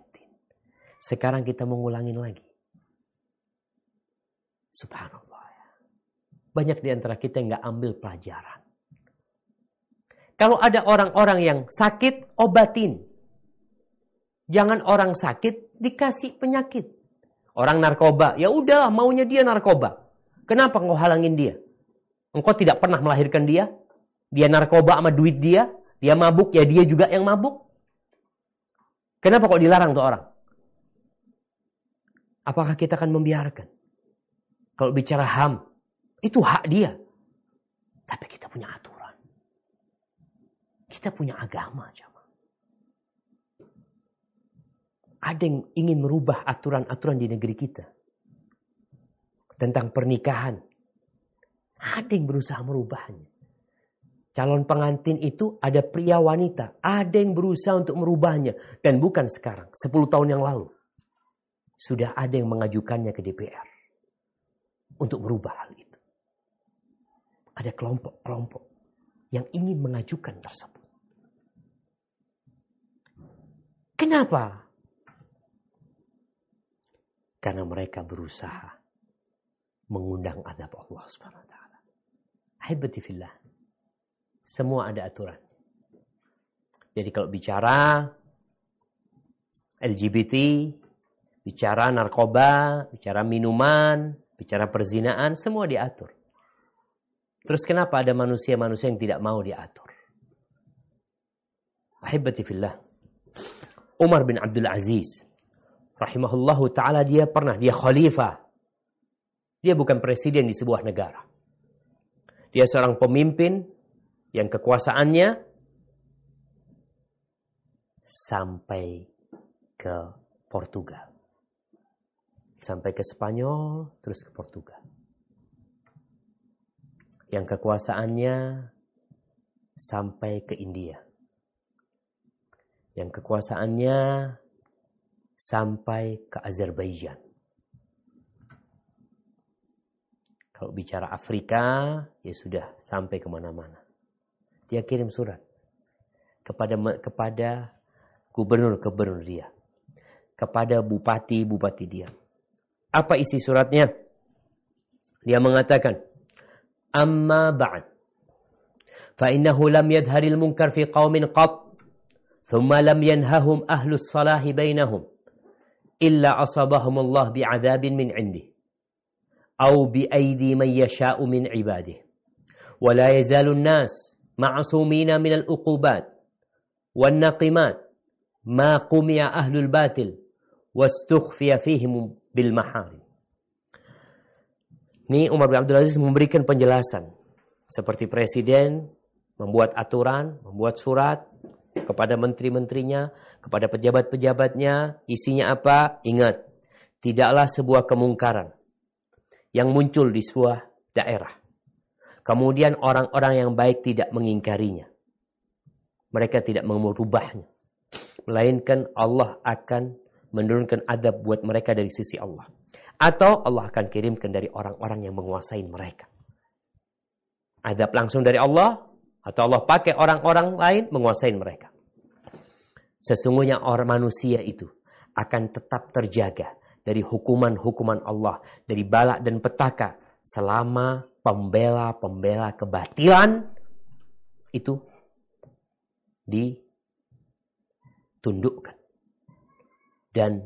Sekarang kita mengulangin lagi. Subhanallah. Ya. Banyak di antara kita yang nggak ambil pelajaran. Kalau ada orang-orang yang sakit, obatin. Jangan orang sakit dikasih penyakit. Orang narkoba, ya udah maunya dia narkoba. Kenapa engkau halangin dia? Engkau tidak pernah melahirkan dia? Dia narkoba sama duit dia? Dia mabuk, ya dia juga yang mabuk? Kenapa kok dilarang tuh orang? Apakah kita akan membiarkan? Kalau bicara HAM, itu hak dia. Tapi kita punya aturan. Kita punya agama, jamaah. Ada yang ingin merubah aturan-aturan di negeri kita. Tentang pernikahan. Ada yang berusaha merubahnya. Calon pengantin itu ada pria wanita. Ada yang berusaha untuk merubahnya. Dan bukan sekarang, 10 tahun yang lalu. Sudah ada yang mengajukannya ke DPR. Untuk merubah hal itu. Ada kelompok-kelompok yang ingin mengajukan tersebut. Kenapa? Karena mereka berusaha mengundang adab Allah Subhanahu wa taala. fillah. Semua ada aturan. Jadi kalau bicara LGBT, bicara narkoba, bicara minuman, bicara perzinaan, semua diatur. Terus kenapa ada manusia-manusia yang tidak mau diatur? Ahibati fillah. Umar bin Abdul Aziz rahimahullahu taala dia pernah dia khalifah. Dia bukan presiden di sebuah negara. Dia seorang pemimpin yang kekuasaannya sampai ke Portugal. Sampai ke Spanyol, terus ke Portugal. Yang kekuasaannya sampai ke India yang kekuasaannya sampai ke Azerbaijan. Kalau bicara Afrika, ya sudah sampai ke mana-mana. Dia kirim surat kepada kepada gubernur-gubernur dia, kepada bupati-bupati dia. Apa isi suratnya? Dia mengatakan, "Amma ba'd, fa innahu lam yadharil munkar fi qaumin qat, thumma lam yanhahum ahlus salahi bainahum, illa asabahum Allah bi'adabin min 'indih." أو بأيدي من يشاء من عباده ولا يزال الناس معصومين من العقوبات والنقمات ما قمع أهل الباطل واستخفي فيهم بالمحارم Ini Umar bin Abdul Aziz memberikan penjelasan seperti presiden membuat aturan, membuat surat kepada menteri-menterinya, kepada pejabat-pejabatnya, isinya apa? Ingat, tidaklah sebuah kemungkaran yang muncul di sebuah daerah. Kemudian orang-orang yang baik tidak mengingkarinya. Mereka tidak merubahnya. Melainkan Allah akan menurunkan adab buat mereka dari sisi Allah. Atau Allah akan kirimkan dari orang-orang yang menguasai mereka. Adab langsung dari Allah. Atau Allah pakai orang-orang lain menguasai mereka. Sesungguhnya orang manusia itu akan tetap terjaga dari hukuman-hukuman Allah, dari balak dan petaka selama pembela-pembela kebatilan itu ditundukkan. Dan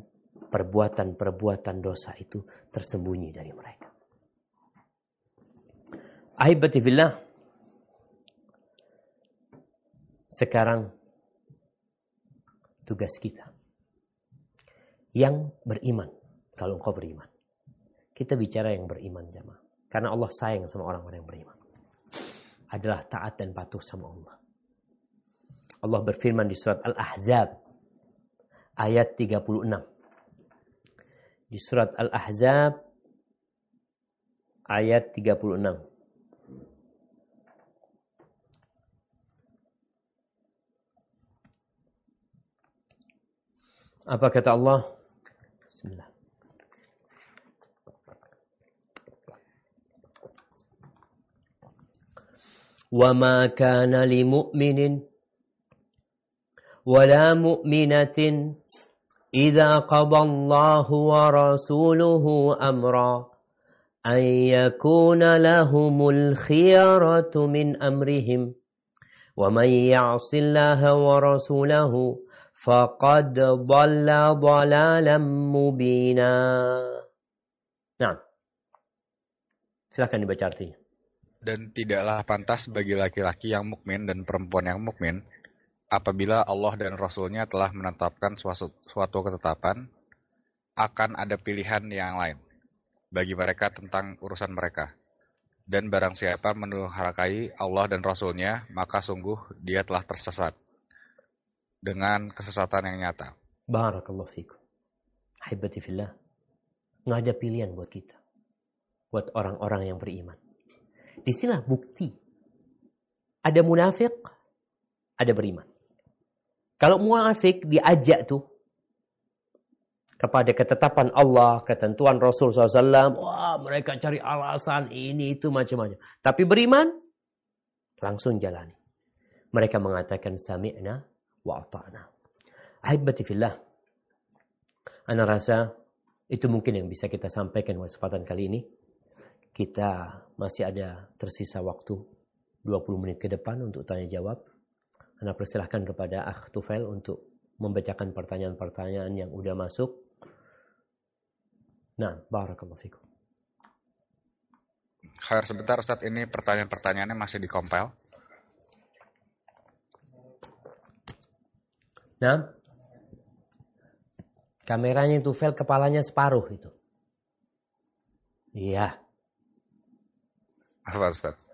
perbuatan-perbuatan dosa itu tersembunyi dari mereka. Ahibati fillah. Sekarang tugas kita yang beriman kalau engkau beriman. Kita bicara yang beriman jamaah. Karena Allah sayang sama orang-orang yang beriman. Adalah taat dan patuh sama Allah. Allah berfirman di surat Al-Ahzab ayat 36. Di surat Al-Ahzab ayat 36. Apa kata Allah? Bismillah. وما كان لمؤمن ولا مؤمنة إذا قضى الله ورسوله أمرا أن يكون لهم الخيرة من أمرهم ومن يعص الله ورسوله فقد ضل ضلالا مبينا نعم silakan dibaca artinya dan tidaklah pantas bagi laki-laki yang mukmin dan perempuan yang mukmin apabila Allah dan Rasulnya telah menetapkan suatu, suatu ketetapan akan ada pilihan yang lain bagi mereka tentang urusan mereka. Dan barang siapa menurhakai Allah dan Rasulnya, maka sungguh dia telah tersesat dengan kesesatan yang nyata. Barakallahu fikum. Ahibati fillah. Nggak ada pilihan buat kita. Buat orang-orang yang beriman. Di sinilah bukti. Ada munafik, ada beriman. Kalau munafik diajak tuh kepada ketetapan Allah, ketentuan Rasul SAW, wah mereka cari alasan ini itu macam-macam. Tapi beriman, langsung jalani. Mereka mengatakan sami'na wa ata'na. Ahibati fillah. Ana rasa itu mungkin yang bisa kita sampaikan kesempatan kali ini kita masih ada tersisa waktu 20 menit ke depan untuk tanya jawab. Anda persilahkan kepada Akh Tufail untuk membacakan pertanyaan-pertanyaan yang udah masuk. Nah, barakallahu fikum. Khair sebentar Ustaz, ini pertanyaan-pertanyaannya masih dikompel. Nah, kameranya Tufail kepalanya separuh itu. Iya. Apa Ustaz?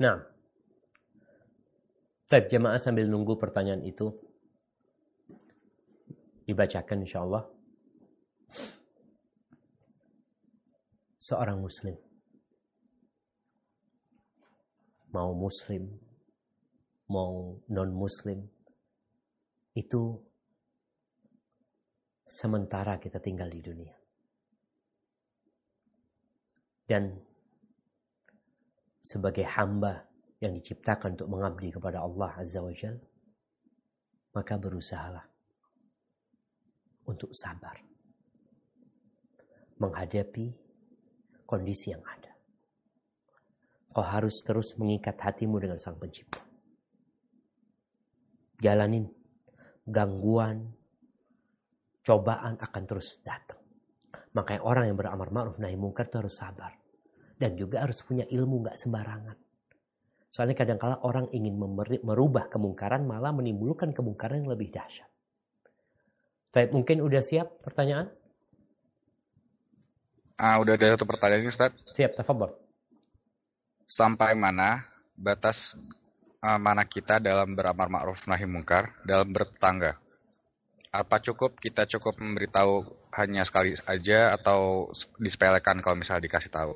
Nah. Baik, jemaah sambil nunggu pertanyaan itu dibacakan insya Allah. Seorang muslim mau muslim, mau non-muslim, itu sementara kita tinggal di dunia. Dan sebagai hamba yang diciptakan untuk mengabdi kepada Allah Azza wa Jal, maka berusahalah untuk sabar menghadapi kondisi yang ada. Kau harus terus mengikat hatimu dengan Sang Pencipta. Jalanin gangguan, cobaan akan terus datang. Makanya orang yang beramar ma'ruf nahi mungkar itu harus sabar. Dan juga harus punya ilmu nggak sembarangan. Soalnya kadang-kala orang ingin merubah kemungkaran malah menimbulkan kemungkaran yang lebih dahsyat. Tapi mungkin udah siap pertanyaan? Ah, udah ada satu pertanyaan Ustaz. Siap, tafadhol. Sampai mana batas uh, mana kita dalam beramar ma'ruf nahi mungkar dalam bertetangga? Apa cukup kita cukup memberitahu hanya sekali aja atau disepelekan kalau misalnya dikasih tahu?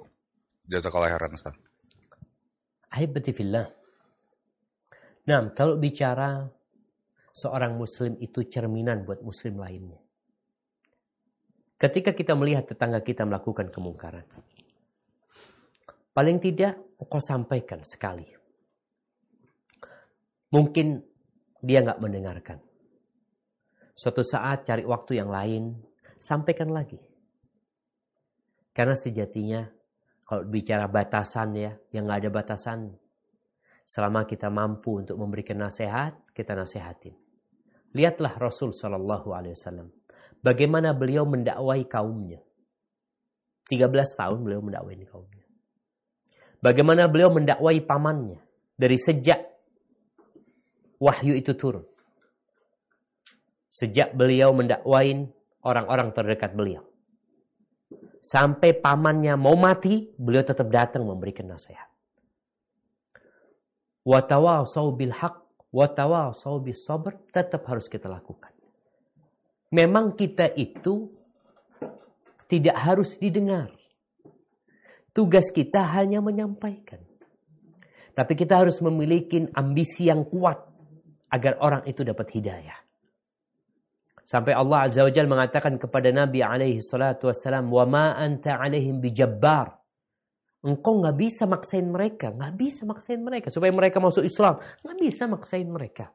Jazakallah khairan Ustaz. Ahibati fillah. Nah, kalau bicara seorang muslim itu cerminan buat muslim lainnya. Ketika kita melihat tetangga kita melakukan kemungkaran. Paling tidak kau sampaikan sekali. Mungkin dia nggak mendengarkan. Suatu saat cari waktu yang lain, sampaikan lagi. Karena sejatinya kalau bicara batasan ya, yang nggak ada batasan. Selama kita mampu untuk memberikan nasihat, kita nasihatin. Lihatlah Rasul Shallallahu Alaihi Wasallam. Bagaimana beliau mendakwai kaumnya. 13 tahun beliau mendakwai kaumnya. Bagaimana beliau mendakwai pamannya. Dari sejak wahyu itu turun. Sejak beliau mendakwain orang-orang terdekat beliau. Sampai pamannya mau mati, beliau tetap datang memberikan nasihat. Watawasau bil haq, watawasau bis sabr, tetap harus kita lakukan. Memang kita itu tidak harus didengar. Tugas kita hanya menyampaikan. Tapi kita harus memiliki ambisi yang kuat agar orang itu dapat hidayah. Sampai Allah Azza wa Jalla mengatakan kepada Nabi alaihi salatu wassalam, "Wa ma anta alaihim bijabbar." Engkau nggak bisa maksain mereka, nggak bisa maksain mereka supaya mereka masuk Islam, nggak bisa maksain mereka.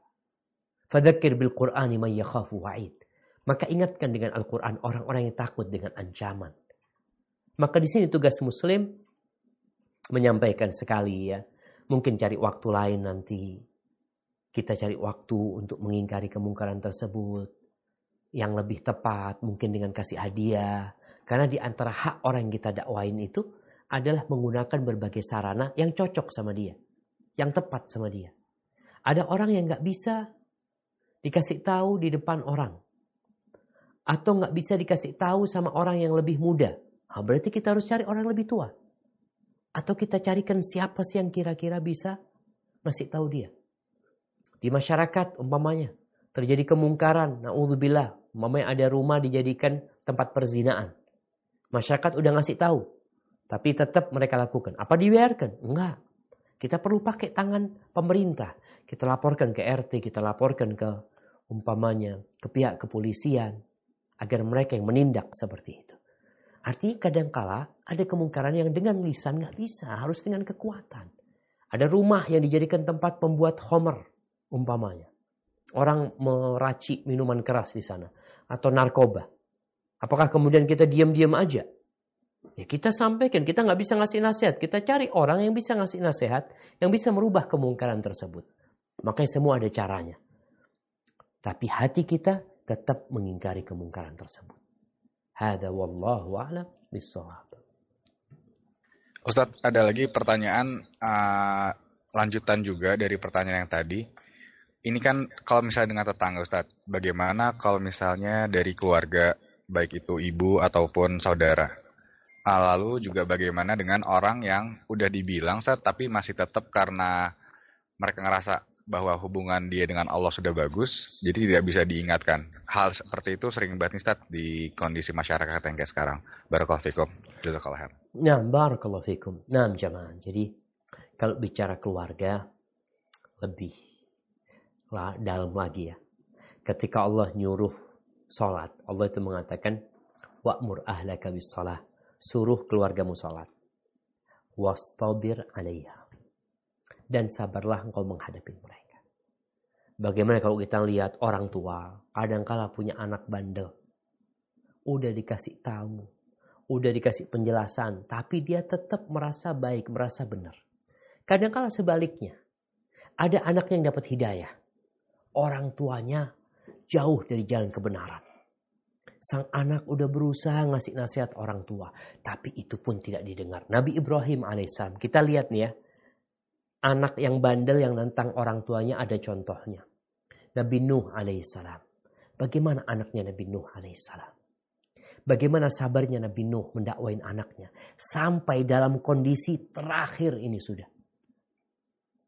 Fadzakir bil Qur'ani man yakhafu wa'id. Maka ingatkan dengan Al-Quran orang-orang yang takut dengan ancaman. Maka di sini tugas Muslim menyampaikan sekali ya, mungkin cari waktu lain nanti. Kita cari waktu untuk mengingkari kemungkaran tersebut yang lebih tepat mungkin dengan kasih hadiah. Karena di antara hak orang yang kita dakwain itu adalah menggunakan berbagai sarana yang cocok sama dia. Yang tepat sama dia. Ada orang yang nggak bisa dikasih tahu di depan orang. Atau nggak bisa dikasih tahu sama orang yang lebih muda. Nah, berarti kita harus cari orang yang lebih tua. Atau kita carikan siapa sih yang kira-kira bisa ngasih tahu dia. Di masyarakat umpamanya terjadi kemungkaran, naudzubillah, Mamanya ada rumah dijadikan tempat perzinaan. Masyarakat udah ngasih tahu. Tapi tetap mereka lakukan. Apa dibiarkan? Enggak. Kita perlu pakai tangan pemerintah. Kita laporkan ke RT, kita laporkan ke umpamanya ke pihak kepolisian agar mereka yang menindak seperti itu. Artinya kadangkala ada kemungkaran yang dengan lisan nggak bisa, harus dengan kekuatan. Ada rumah yang dijadikan tempat pembuat homer umpamanya. Orang meracik minuman keras di sana atau narkoba. Apakah kemudian kita diam-diam aja? Ya kita sampaikan, kita nggak bisa ngasih nasihat. Kita cari orang yang bisa ngasih nasihat, yang bisa merubah kemungkaran tersebut. Makanya semua ada caranya. Tapi hati kita tetap mengingkari kemungkaran tersebut. Hada wallahu a'lam bissawab. Ustadz, ada lagi pertanyaan uh, lanjutan juga dari pertanyaan yang tadi ini kan kalau misalnya dengan tetangga Ustadz, bagaimana kalau misalnya dari keluarga, baik itu ibu ataupun saudara? Ah, lalu juga bagaimana dengan orang yang udah dibilang Ustadz, tapi masih tetap karena mereka ngerasa bahwa hubungan dia dengan Allah sudah bagus, jadi tidak bisa diingatkan. Hal seperti itu sering banget nih Ustadz di kondisi masyarakat yang kayak sekarang. Barakallahu fikum. Jazakallah. Nah, barakallahu fikum. Nah, jamaah. Jadi Kalau bicara keluarga, lebih dalam lagi ya. Ketika Allah nyuruh sholat, Allah itu mengatakan, Wa'mur ahlaka bis sholat. Suruh keluargamu sholat. Wastabir alaiha. Dan sabarlah engkau menghadapi mereka. Bagaimana kalau kita lihat orang tua, kadangkala punya anak bandel. Udah dikasih tahu, udah dikasih penjelasan, tapi dia tetap merasa baik, merasa benar. Kadangkala sebaliknya, ada anak yang dapat hidayah. Orang tuanya jauh dari jalan kebenaran. Sang anak udah berusaha ngasih nasihat orang tua. Tapi itu pun tidak didengar. Nabi Ibrahim alaihissalam. Kita lihat nih ya. Anak yang bandel yang nantang orang tuanya ada contohnya. Nabi Nuh alaihissalam. Bagaimana anaknya Nabi Nuh alaihissalam? Bagaimana sabarnya Nabi Nuh mendakwain anaknya. Sampai dalam kondisi terakhir ini sudah.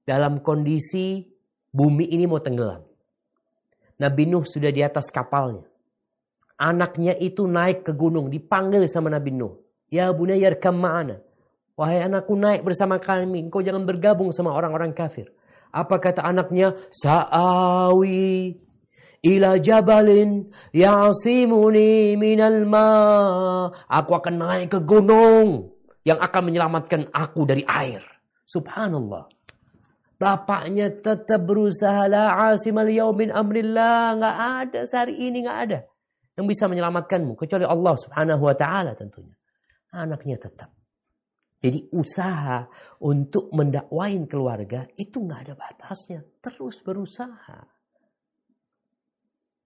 Dalam kondisi bumi ini mau tenggelam. Nabi Nuh sudah di atas kapalnya. Anaknya itu naik ke gunung, dipanggil sama Nabi Nuh. Ya bunayyar ma'ana. Wahai anakku naik bersama kami, engkau jangan bergabung sama orang-orang kafir. Apa kata anaknya? Sa'awi ila jabalin ya'simuni minal ma. Aku akan naik ke gunung yang akan menyelamatkan aku dari air. Subhanallah. Bapaknya tetap berusaha la asimal yaumin amrillah. Nggak ada sehari ini nggak ada yang bisa menyelamatkanmu kecuali Allah Subhanahu wa taala tentunya. Anaknya tetap. Jadi usaha untuk mendakwain keluarga itu nggak ada batasnya. Terus berusaha.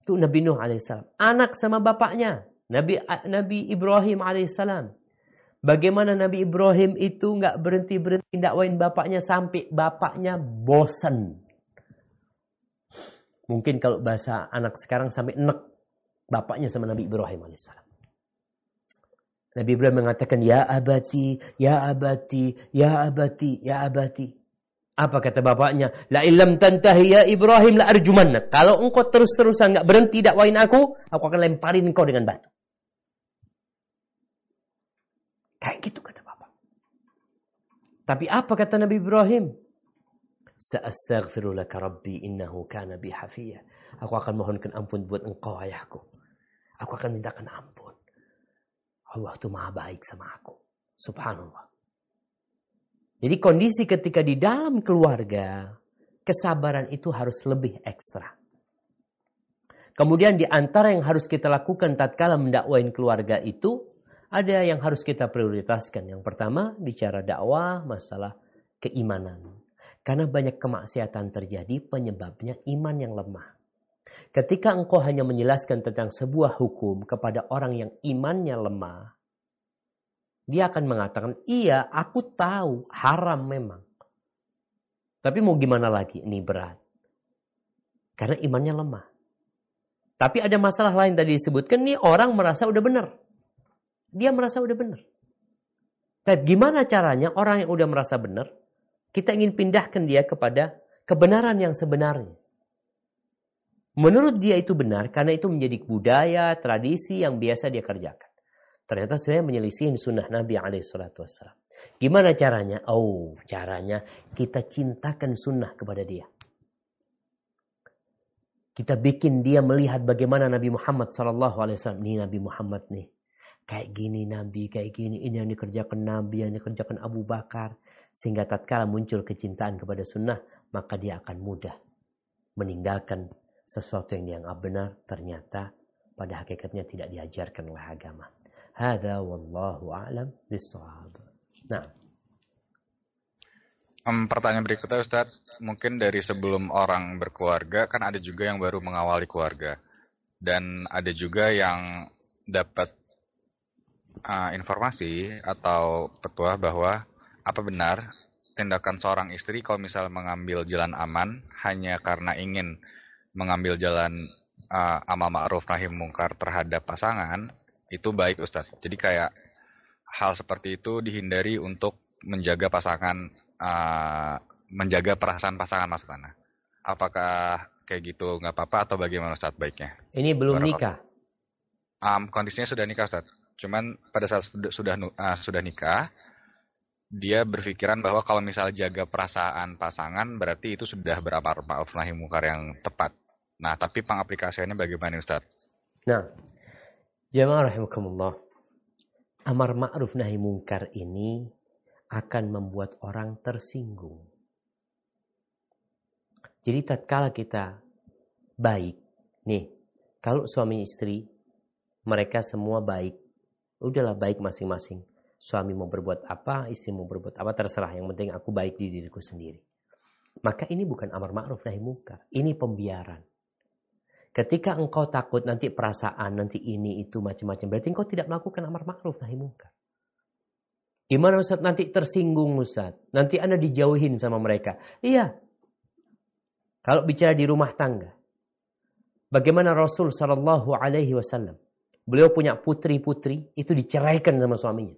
Itu Nabi Nuh alaihissalam. Anak sama bapaknya. Nabi Nabi Ibrahim alaihissalam. Bagaimana Nabi Ibrahim itu nggak berhenti berhenti dakwain bapaknya sampai bapaknya bosan. Mungkin kalau bahasa anak sekarang sampai nek bapaknya sama Nabi Ibrahim alaihissalam. Nabi Ibrahim mengatakan, Ya abati, ya abati, ya abati, ya abati. Apa kata bapaknya? La ilam tantahi ya Ibrahim la arjumanna. Kalau engkau terus-terusan nggak berhenti dakwain aku, aku akan lemparin engkau dengan batu. Kayak gitu kata bapak. Tapi apa kata Nabi Ibrahim? Sa'astaghfiru laka rabbi innahu kana bi hafiyah. Aku akan mohonkan ampun buat engkau ayahku. Aku akan mintakan ampun. Allah itu maha baik sama aku. Subhanallah. Jadi kondisi ketika di dalam keluarga, kesabaran itu harus lebih ekstra. Kemudian di antara yang harus kita lakukan tatkala mendakwain keluarga itu, ada yang harus kita prioritaskan. Yang pertama, bicara dakwah masalah keimanan. Karena banyak kemaksiatan terjadi penyebabnya iman yang lemah. Ketika engkau hanya menjelaskan tentang sebuah hukum kepada orang yang imannya lemah, dia akan mengatakan, iya aku tahu haram memang. Tapi mau gimana lagi, ini berat. Karena imannya lemah. Tapi ada masalah lain tadi disebutkan, nih orang merasa udah benar. Dia merasa udah benar. Tapi gimana caranya orang yang udah merasa benar, kita ingin pindahkan dia kepada kebenaran yang sebenarnya. Menurut dia itu benar karena itu menjadi budaya, tradisi yang biasa dia kerjakan. Ternyata saya menyelisihin sunnah Nabi alaihissalatu wassalam. Gimana caranya? Oh, caranya kita cintakan sunnah kepada dia. Kita bikin dia melihat bagaimana Nabi Muhammad sallallahu alaihi. Nih Nabi Muhammad nih. Kayak gini Nabi, kayak gini. Ini yang dikerjakan Nabi, yang dikerjakan Abu Bakar. Sehingga tatkala muncul kecintaan kepada sunnah, maka dia akan mudah meninggalkan sesuatu yang dianggap benar ternyata pada hakikatnya tidak diajarkan oleh agama. Hada wallahu a'lam bissawab. Nah. Pertanyaan berikutnya Ustaz, mungkin dari sebelum orang berkeluarga kan ada juga yang baru mengawali keluarga dan ada juga yang dapat uh, informasi atau petua bahwa apa benar tindakan seorang istri kalau misal mengambil jalan aman hanya karena ingin mengambil jalan uh, amal ma'ruf nahi mungkar terhadap pasangan itu baik Ustadz. Jadi kayak hal seperti itu dihindari untuk menjaga pasangan uh, menjaga perasaan pasangan Mas Tanah. Apakah kayak gitu nggak apa-apa atau bagaimana Ustadz baiknya? Ini belum Berapa? nikah. Um, kondisinya sudah nikah Ustadz. Cuman pada saat sudah sudah, uh, sudah nikah dia berpikiran bahwa kalau misalnya jaga perasaan pasangan berarti itu sudah beramar ma'ruf nahi mungkar yang tepat. Nah, tapi pengaplikasiannya bagaimana Ustaz? Nah, jemaah rahimakumullah. Amar ma'ruf nahi mungkar ini akan membuat orang tersinggung. Jadi tatkala kita baik, nih, kalau suami istri mereka semua baik, udahlah baik masing-masing. Suami mau berbuat apa, istri mau berbuat apa, terserah. Yang penting aku baik di diriku sendiri. Maka ini bukan amar ma'ruf nahi mungkar. Ini pembiaran. Ketika engkau takut nanti perasaan, nanti ini, itu, macam-macam. Berarti engkau tidak melakukan amar ma'ruf nahi mungkar. Gimana Ustaz nanti tersinggung Ustaz? Nanti Anda dijauhin sama mereka. Iya. Kalau bicara di rumah tangga. Bagaimana Rasul Shallallahu Alaihi Wasallam? Beliau punya putri-putri itu diceraikan sama suaminya.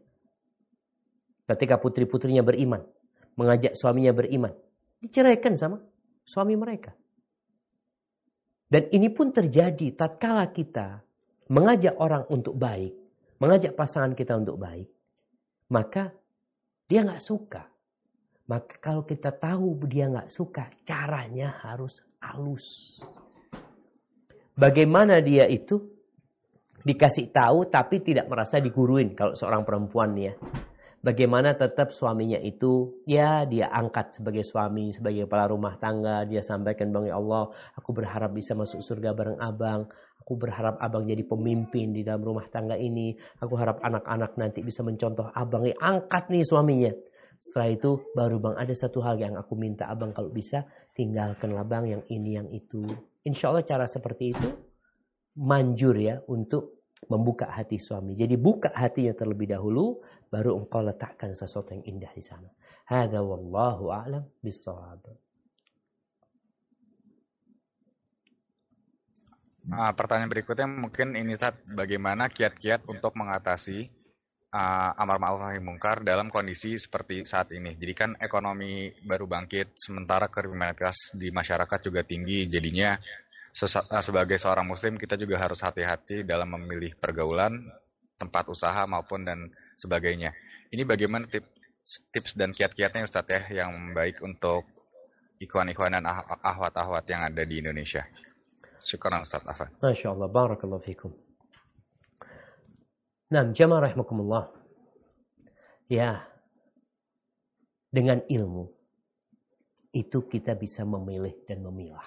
Ketika putri-putrinya beriman, mengajak suaminya beriman, diceraikan sama suami mereka. Dan ini pun terjadi tatkala kita mengajak orang untuk baik, mengajak pasangan kita untuk baik, maka dia nggak suka. Maka kalau kita tahu dia nggak suka, caranya harus halus. Bagaimana dia itu dikasih tahu tapi tidak merasa diguruin kalau seorang perempuan ya. Bagaimana tetap suaminya itu ya dia angkat sebagai suami, sebagai kepala rumah tangga, dia sampaikan bang ya Allah, aku berharap bisa masuk surga bareng abang, aku berharap abang jadi pemimpin di dalam rumah tangga ini, aku harap anak-anak nanti bisa mencontoh abang, ya angkat nih suaminya. Setelah itu baru bang ada satu hal yang aku minta abang kalau bisa tinggalkanlah bang yang ini yang itu Insya Allah cara seperti itu manjur ya untuk membuka hati suami. Jadi buka hatinya terlebih dahulu, baru engkau letakkan sesuatu yang indah di sana. Hada wallahu a'lam bisawab. Nah, pertanyaan berikutnya mungkin ini saat bagaimana kiat-kiat untuk mengatasi uh, amar ma'ruf nahi mungkar dalam kondisi seperti saat ini. Jadi kan ekonomi baru bangkit, sementara kriminalitas di masyarakat juga tinggi. Jadinya uh, sebagai seorang muslim kita juga harus hati-hati dalam memilih pergaulan, tempat usaha maupun dan sebagainya. Ini bagaimana tips, tips dan kiat-kiatnya Ustaz ya yang baik untuk ikhwan-ikhwan dan ah, ahwat-ahwat yang ada di Indonesia. Syukur Ustaz Afan. Masya Allah, barakallahu fikum. Nah, jamaah rahimakumullah. Ya, dengan ilmu itu kita bisa memilih dan memilah.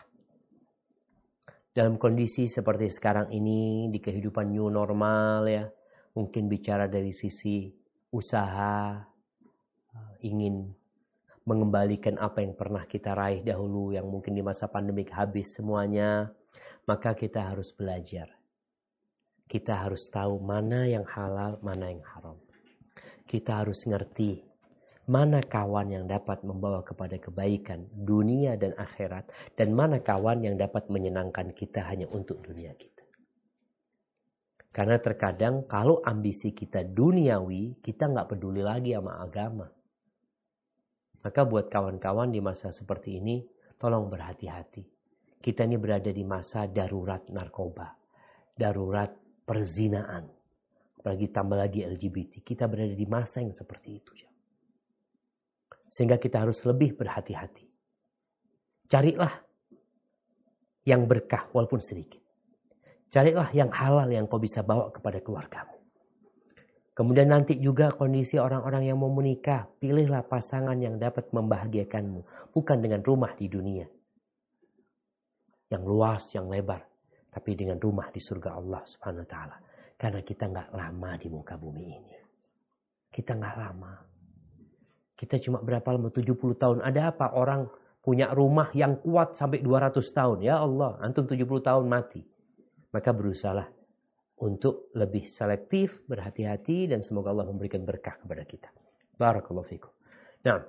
Dalam kondisi seperti sekarang ini di kehidupan new normal ya, mungkin bicara dari sisi usaha eh, ingin mengembalikan apa yang pernah kita raih dahulu yang mungkin di masa pandemik habis semuanya, maka kita harus belajar kita harus tahu mana yang halal, mana yang haram. Kita harus ngerti mana kawan yang dapat membawa kepada kebaikan dunia dan akhirat dan mana kawan yang dapat menyenangkan kita hanya untuk dunia kita. Karena terkadang kalau ambisi kita duniawi, kita nggak peduli lagi sama agama. Maka buat kawan-kawan di masa seperti ini, tolong berhati-hati. Kita ini berada di masa darurat narkoba, darurat perzinaan. Apalagi tambah lagi LGBT. Kita berada di masa yang seperti itu. Sehingga kita harus lebih berhati-hati. Carilah yang berkah walaupun sedikit. Carilah yang halal yang kau bisa bawa kepada keluargamu. Kemudian nanti juga kondisi orang-orang yang mau menikah. Pilihlah pasangan yang dapat membahagiakanmu. Bukan dengan rumah di dunia. Yang luas, yang lebar tapi dengan rumah di surga Allah Subhanahu wa taala. Karena kita nggak lama di muka bumi ini. Kita nggak lama. Kita cuma berapa lama? 70 tahun. Ada apa orang punya rumah yang kuat sampai 200 tahun? Ya Allah, antum 70 tahun mati. Maka berusahalah untuk lebih selektif, berhati-hati dan semoga Allah memberikan berkah kepada kita. Barakallahu fikum. Nah,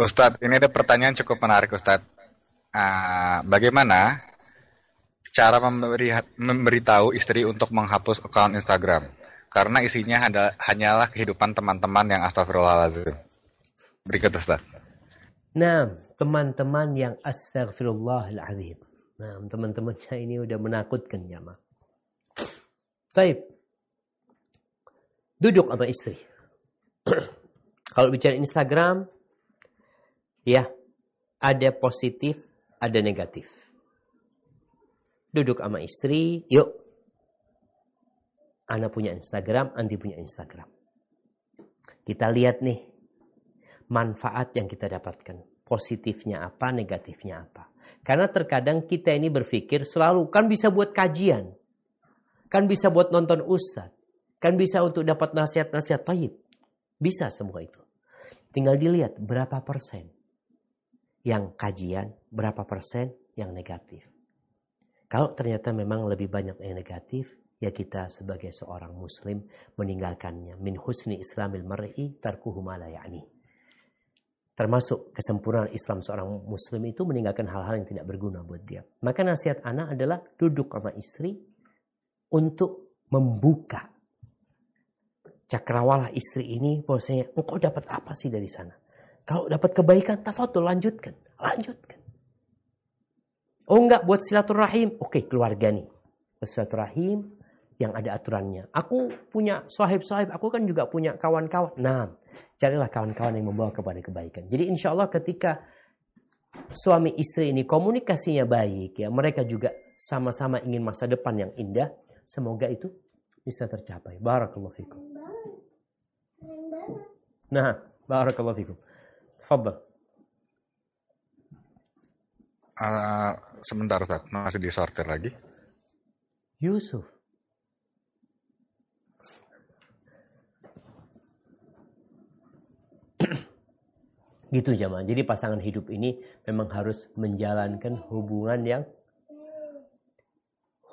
Ustadz, ini ada pertanyaan cukup menarik Ustadz uh, bagaimana cara memberi, memberitahu istri untuk menghapus akun Instagram karena isinya ada, hanyalah kehidupan teman-teman yang astagfirullahaladzim. Berikut Ustaz. Nah, teman-teman yang astagfirullahaladzim. Nah, teman-temannya ini udah menakutkan ya, Ma. Baik. Duduk sama istri. Kalau bicara Instagram, ya ada positif, ada negatif. Duduk sama istri, yuk. Ana punya Instagram, Anti punya Instagram. Kita lihat nih, manfaat yang kita dapatkan. Positifnya apa, negatifnya apa. Karena terkadang kita ini berpikir selalu, kan bisa buat kajian. Kan bisa buat nonton ustadz. Kan bisa untuk dapat nasihat-nasihat taib. Bisa semua itu. Tinggal dilihat berapa persen yang kajian, berapa persen yang negatif. Kalau ternyata memang lebih banyak yang negatif, ya kita sebagai seorang muslim meninggalkannya. Min husni islamil mar'i tarkuhu ma ya'ni. Termasuk kesempurnaan Islam seorang muslim itu meninggalkan hal-hal yang tidak berguna buat dia. Maka nasihat anak adalah duduk sama istri untuk membuka cakrawala istri ini bahwasanya engkau dapat apa sih dari sana? Kalau dapat kebaikan, tafadhol lanjutkan, lanjutkan. Oh enggak buat silaturahim. Oke, keluarga nih. Silaturahim yang ada aturannya. Aku punya sahib-sahib, aku kan juga punya kawan-kawan. Nah, carilah kawan-kawan yang membawa kepada kebaikan. Jadi insya Allah ketika suami istri ini komunikasinya baik, ya mereka juga sama-sama ingin masa depan yang indah. Semoga itu bisa tercapai. Barakallahu fikum. Nah, barakallahu fikum. Fadal. Uh, sebentar Ustaz, masih disortir lagi. Yusuf. Gitu jamaah. Jadi pasangan hidup ini memang harus menjalankan hubungan yang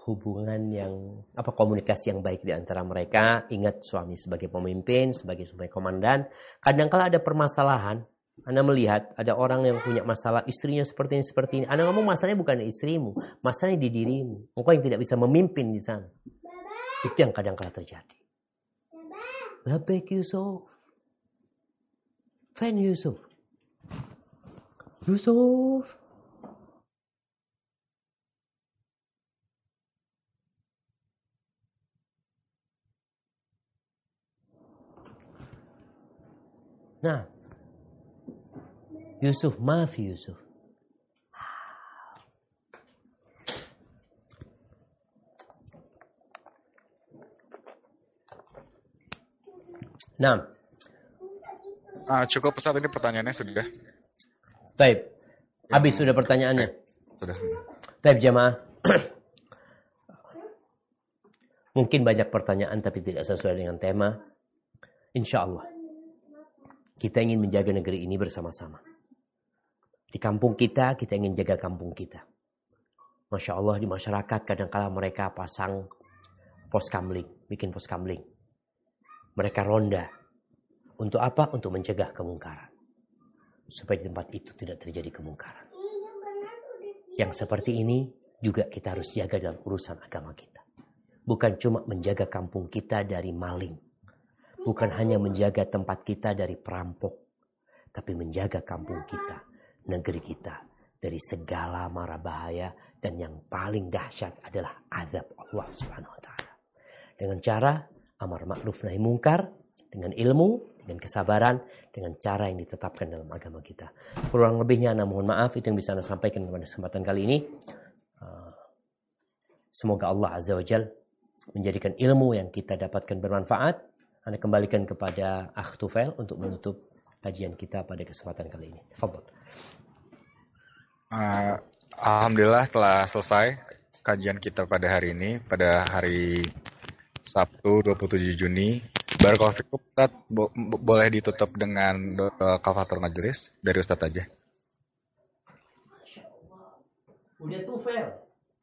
hubungan yang apa komunikasi yang baik di antara mereka. Ingat suami sebagai pemimpin, sebagai sebagai komandan. Kadang kala ada permasalahan, anda melihat ada orang yang punya masalah istrinya seperti ini seperti ini. Anda ngomong masalahnya bukan istrimu, masalahnya di dirimu. Engkau yang tidak bisa memimpin di sana. Itu yang kadang-kala terjadi. Babek Yusuf. Fan Yusuf. Yusuf. Nah, Yusuf, maaf Yusuf. Nah. Uh, cukup Ustaz ini pertanyaannya sudah. Habis ya. sudah pertanyaannya. Sudah. Baik jamaah. Mungkin banyak pertanyaan tapi tidak sesuai dengan tema. Insya Allah. Kita ingin menjaga negeri ini bersama-sama. Di kampung kita, kita ingin jaga kampung kita. Masya Allah di masyarakat kadang-kala mereka pasang pos kamling, bikin pos kamling. Mereka ronda. Untuk apa? Untuk mencegah kemungkaran. Supaya di tempat itu tidak terjadi kemungkaran. Yang seperti ini juga kita harus jaga dalam urusan agama kita. Bukan cuma menjaga kampung kita dari maling. Bukan hanya menjaga tempat kita dari perampok. Tapi menjaga kampung kita negeri kita dari segala mara bahaya dan yang paling dahsyat adalah azab Allah Subhanahu wa taala. Dengan cara amar ma'ruf nahi mungkar, dengan ilmu, dengan kesabaran, dengan cara yang ditetapkan dalam agama kita. Kurang lebihnya Anda mohon maaf itu yang bisa Anda sampaikan pada kesempatan kali ini. Uh, semoga Allah Azza wa Jal menjadikan ilmu yang kita dapatkan bermanfaat. Anda kembalikan kepada Akhtufel untuk menutup kajian kita pada kesempatan kali ini. Fadol. Uh, Alhamdulillah telah selesai kajian kita pada hari ini, pada hari Sabtu 27 Juni. Barakallahu Ustaz, bo boleh ditutup dengan uh, kafatur majelis dari Ustaz aja. Udah tufel.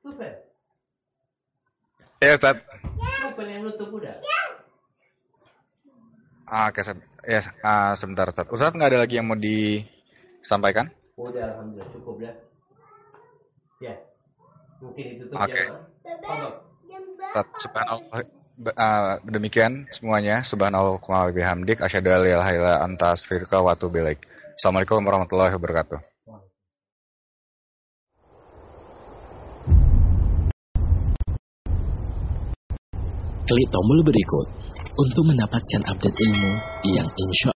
Tufel. Ya Ustaz. Tufel yang nutup udah. Ah, oke, ya, uh, sebentar Ustaz. Ustaz nggak ada lagi yang mau disampaikan? Udah alhamdulillah cukup dah. Ya. Mungkin itu tuh okay. ya. Subhanallah uh, demikian semuanya subhanallah bihamdik asyhadu an la ilaha illa anta astaghfiruka wa atubu ilaik. Assalamualaikum warahmatullahi wabarakatuh. klik tombol berikut untuk mendapatkan update ilmu yang insya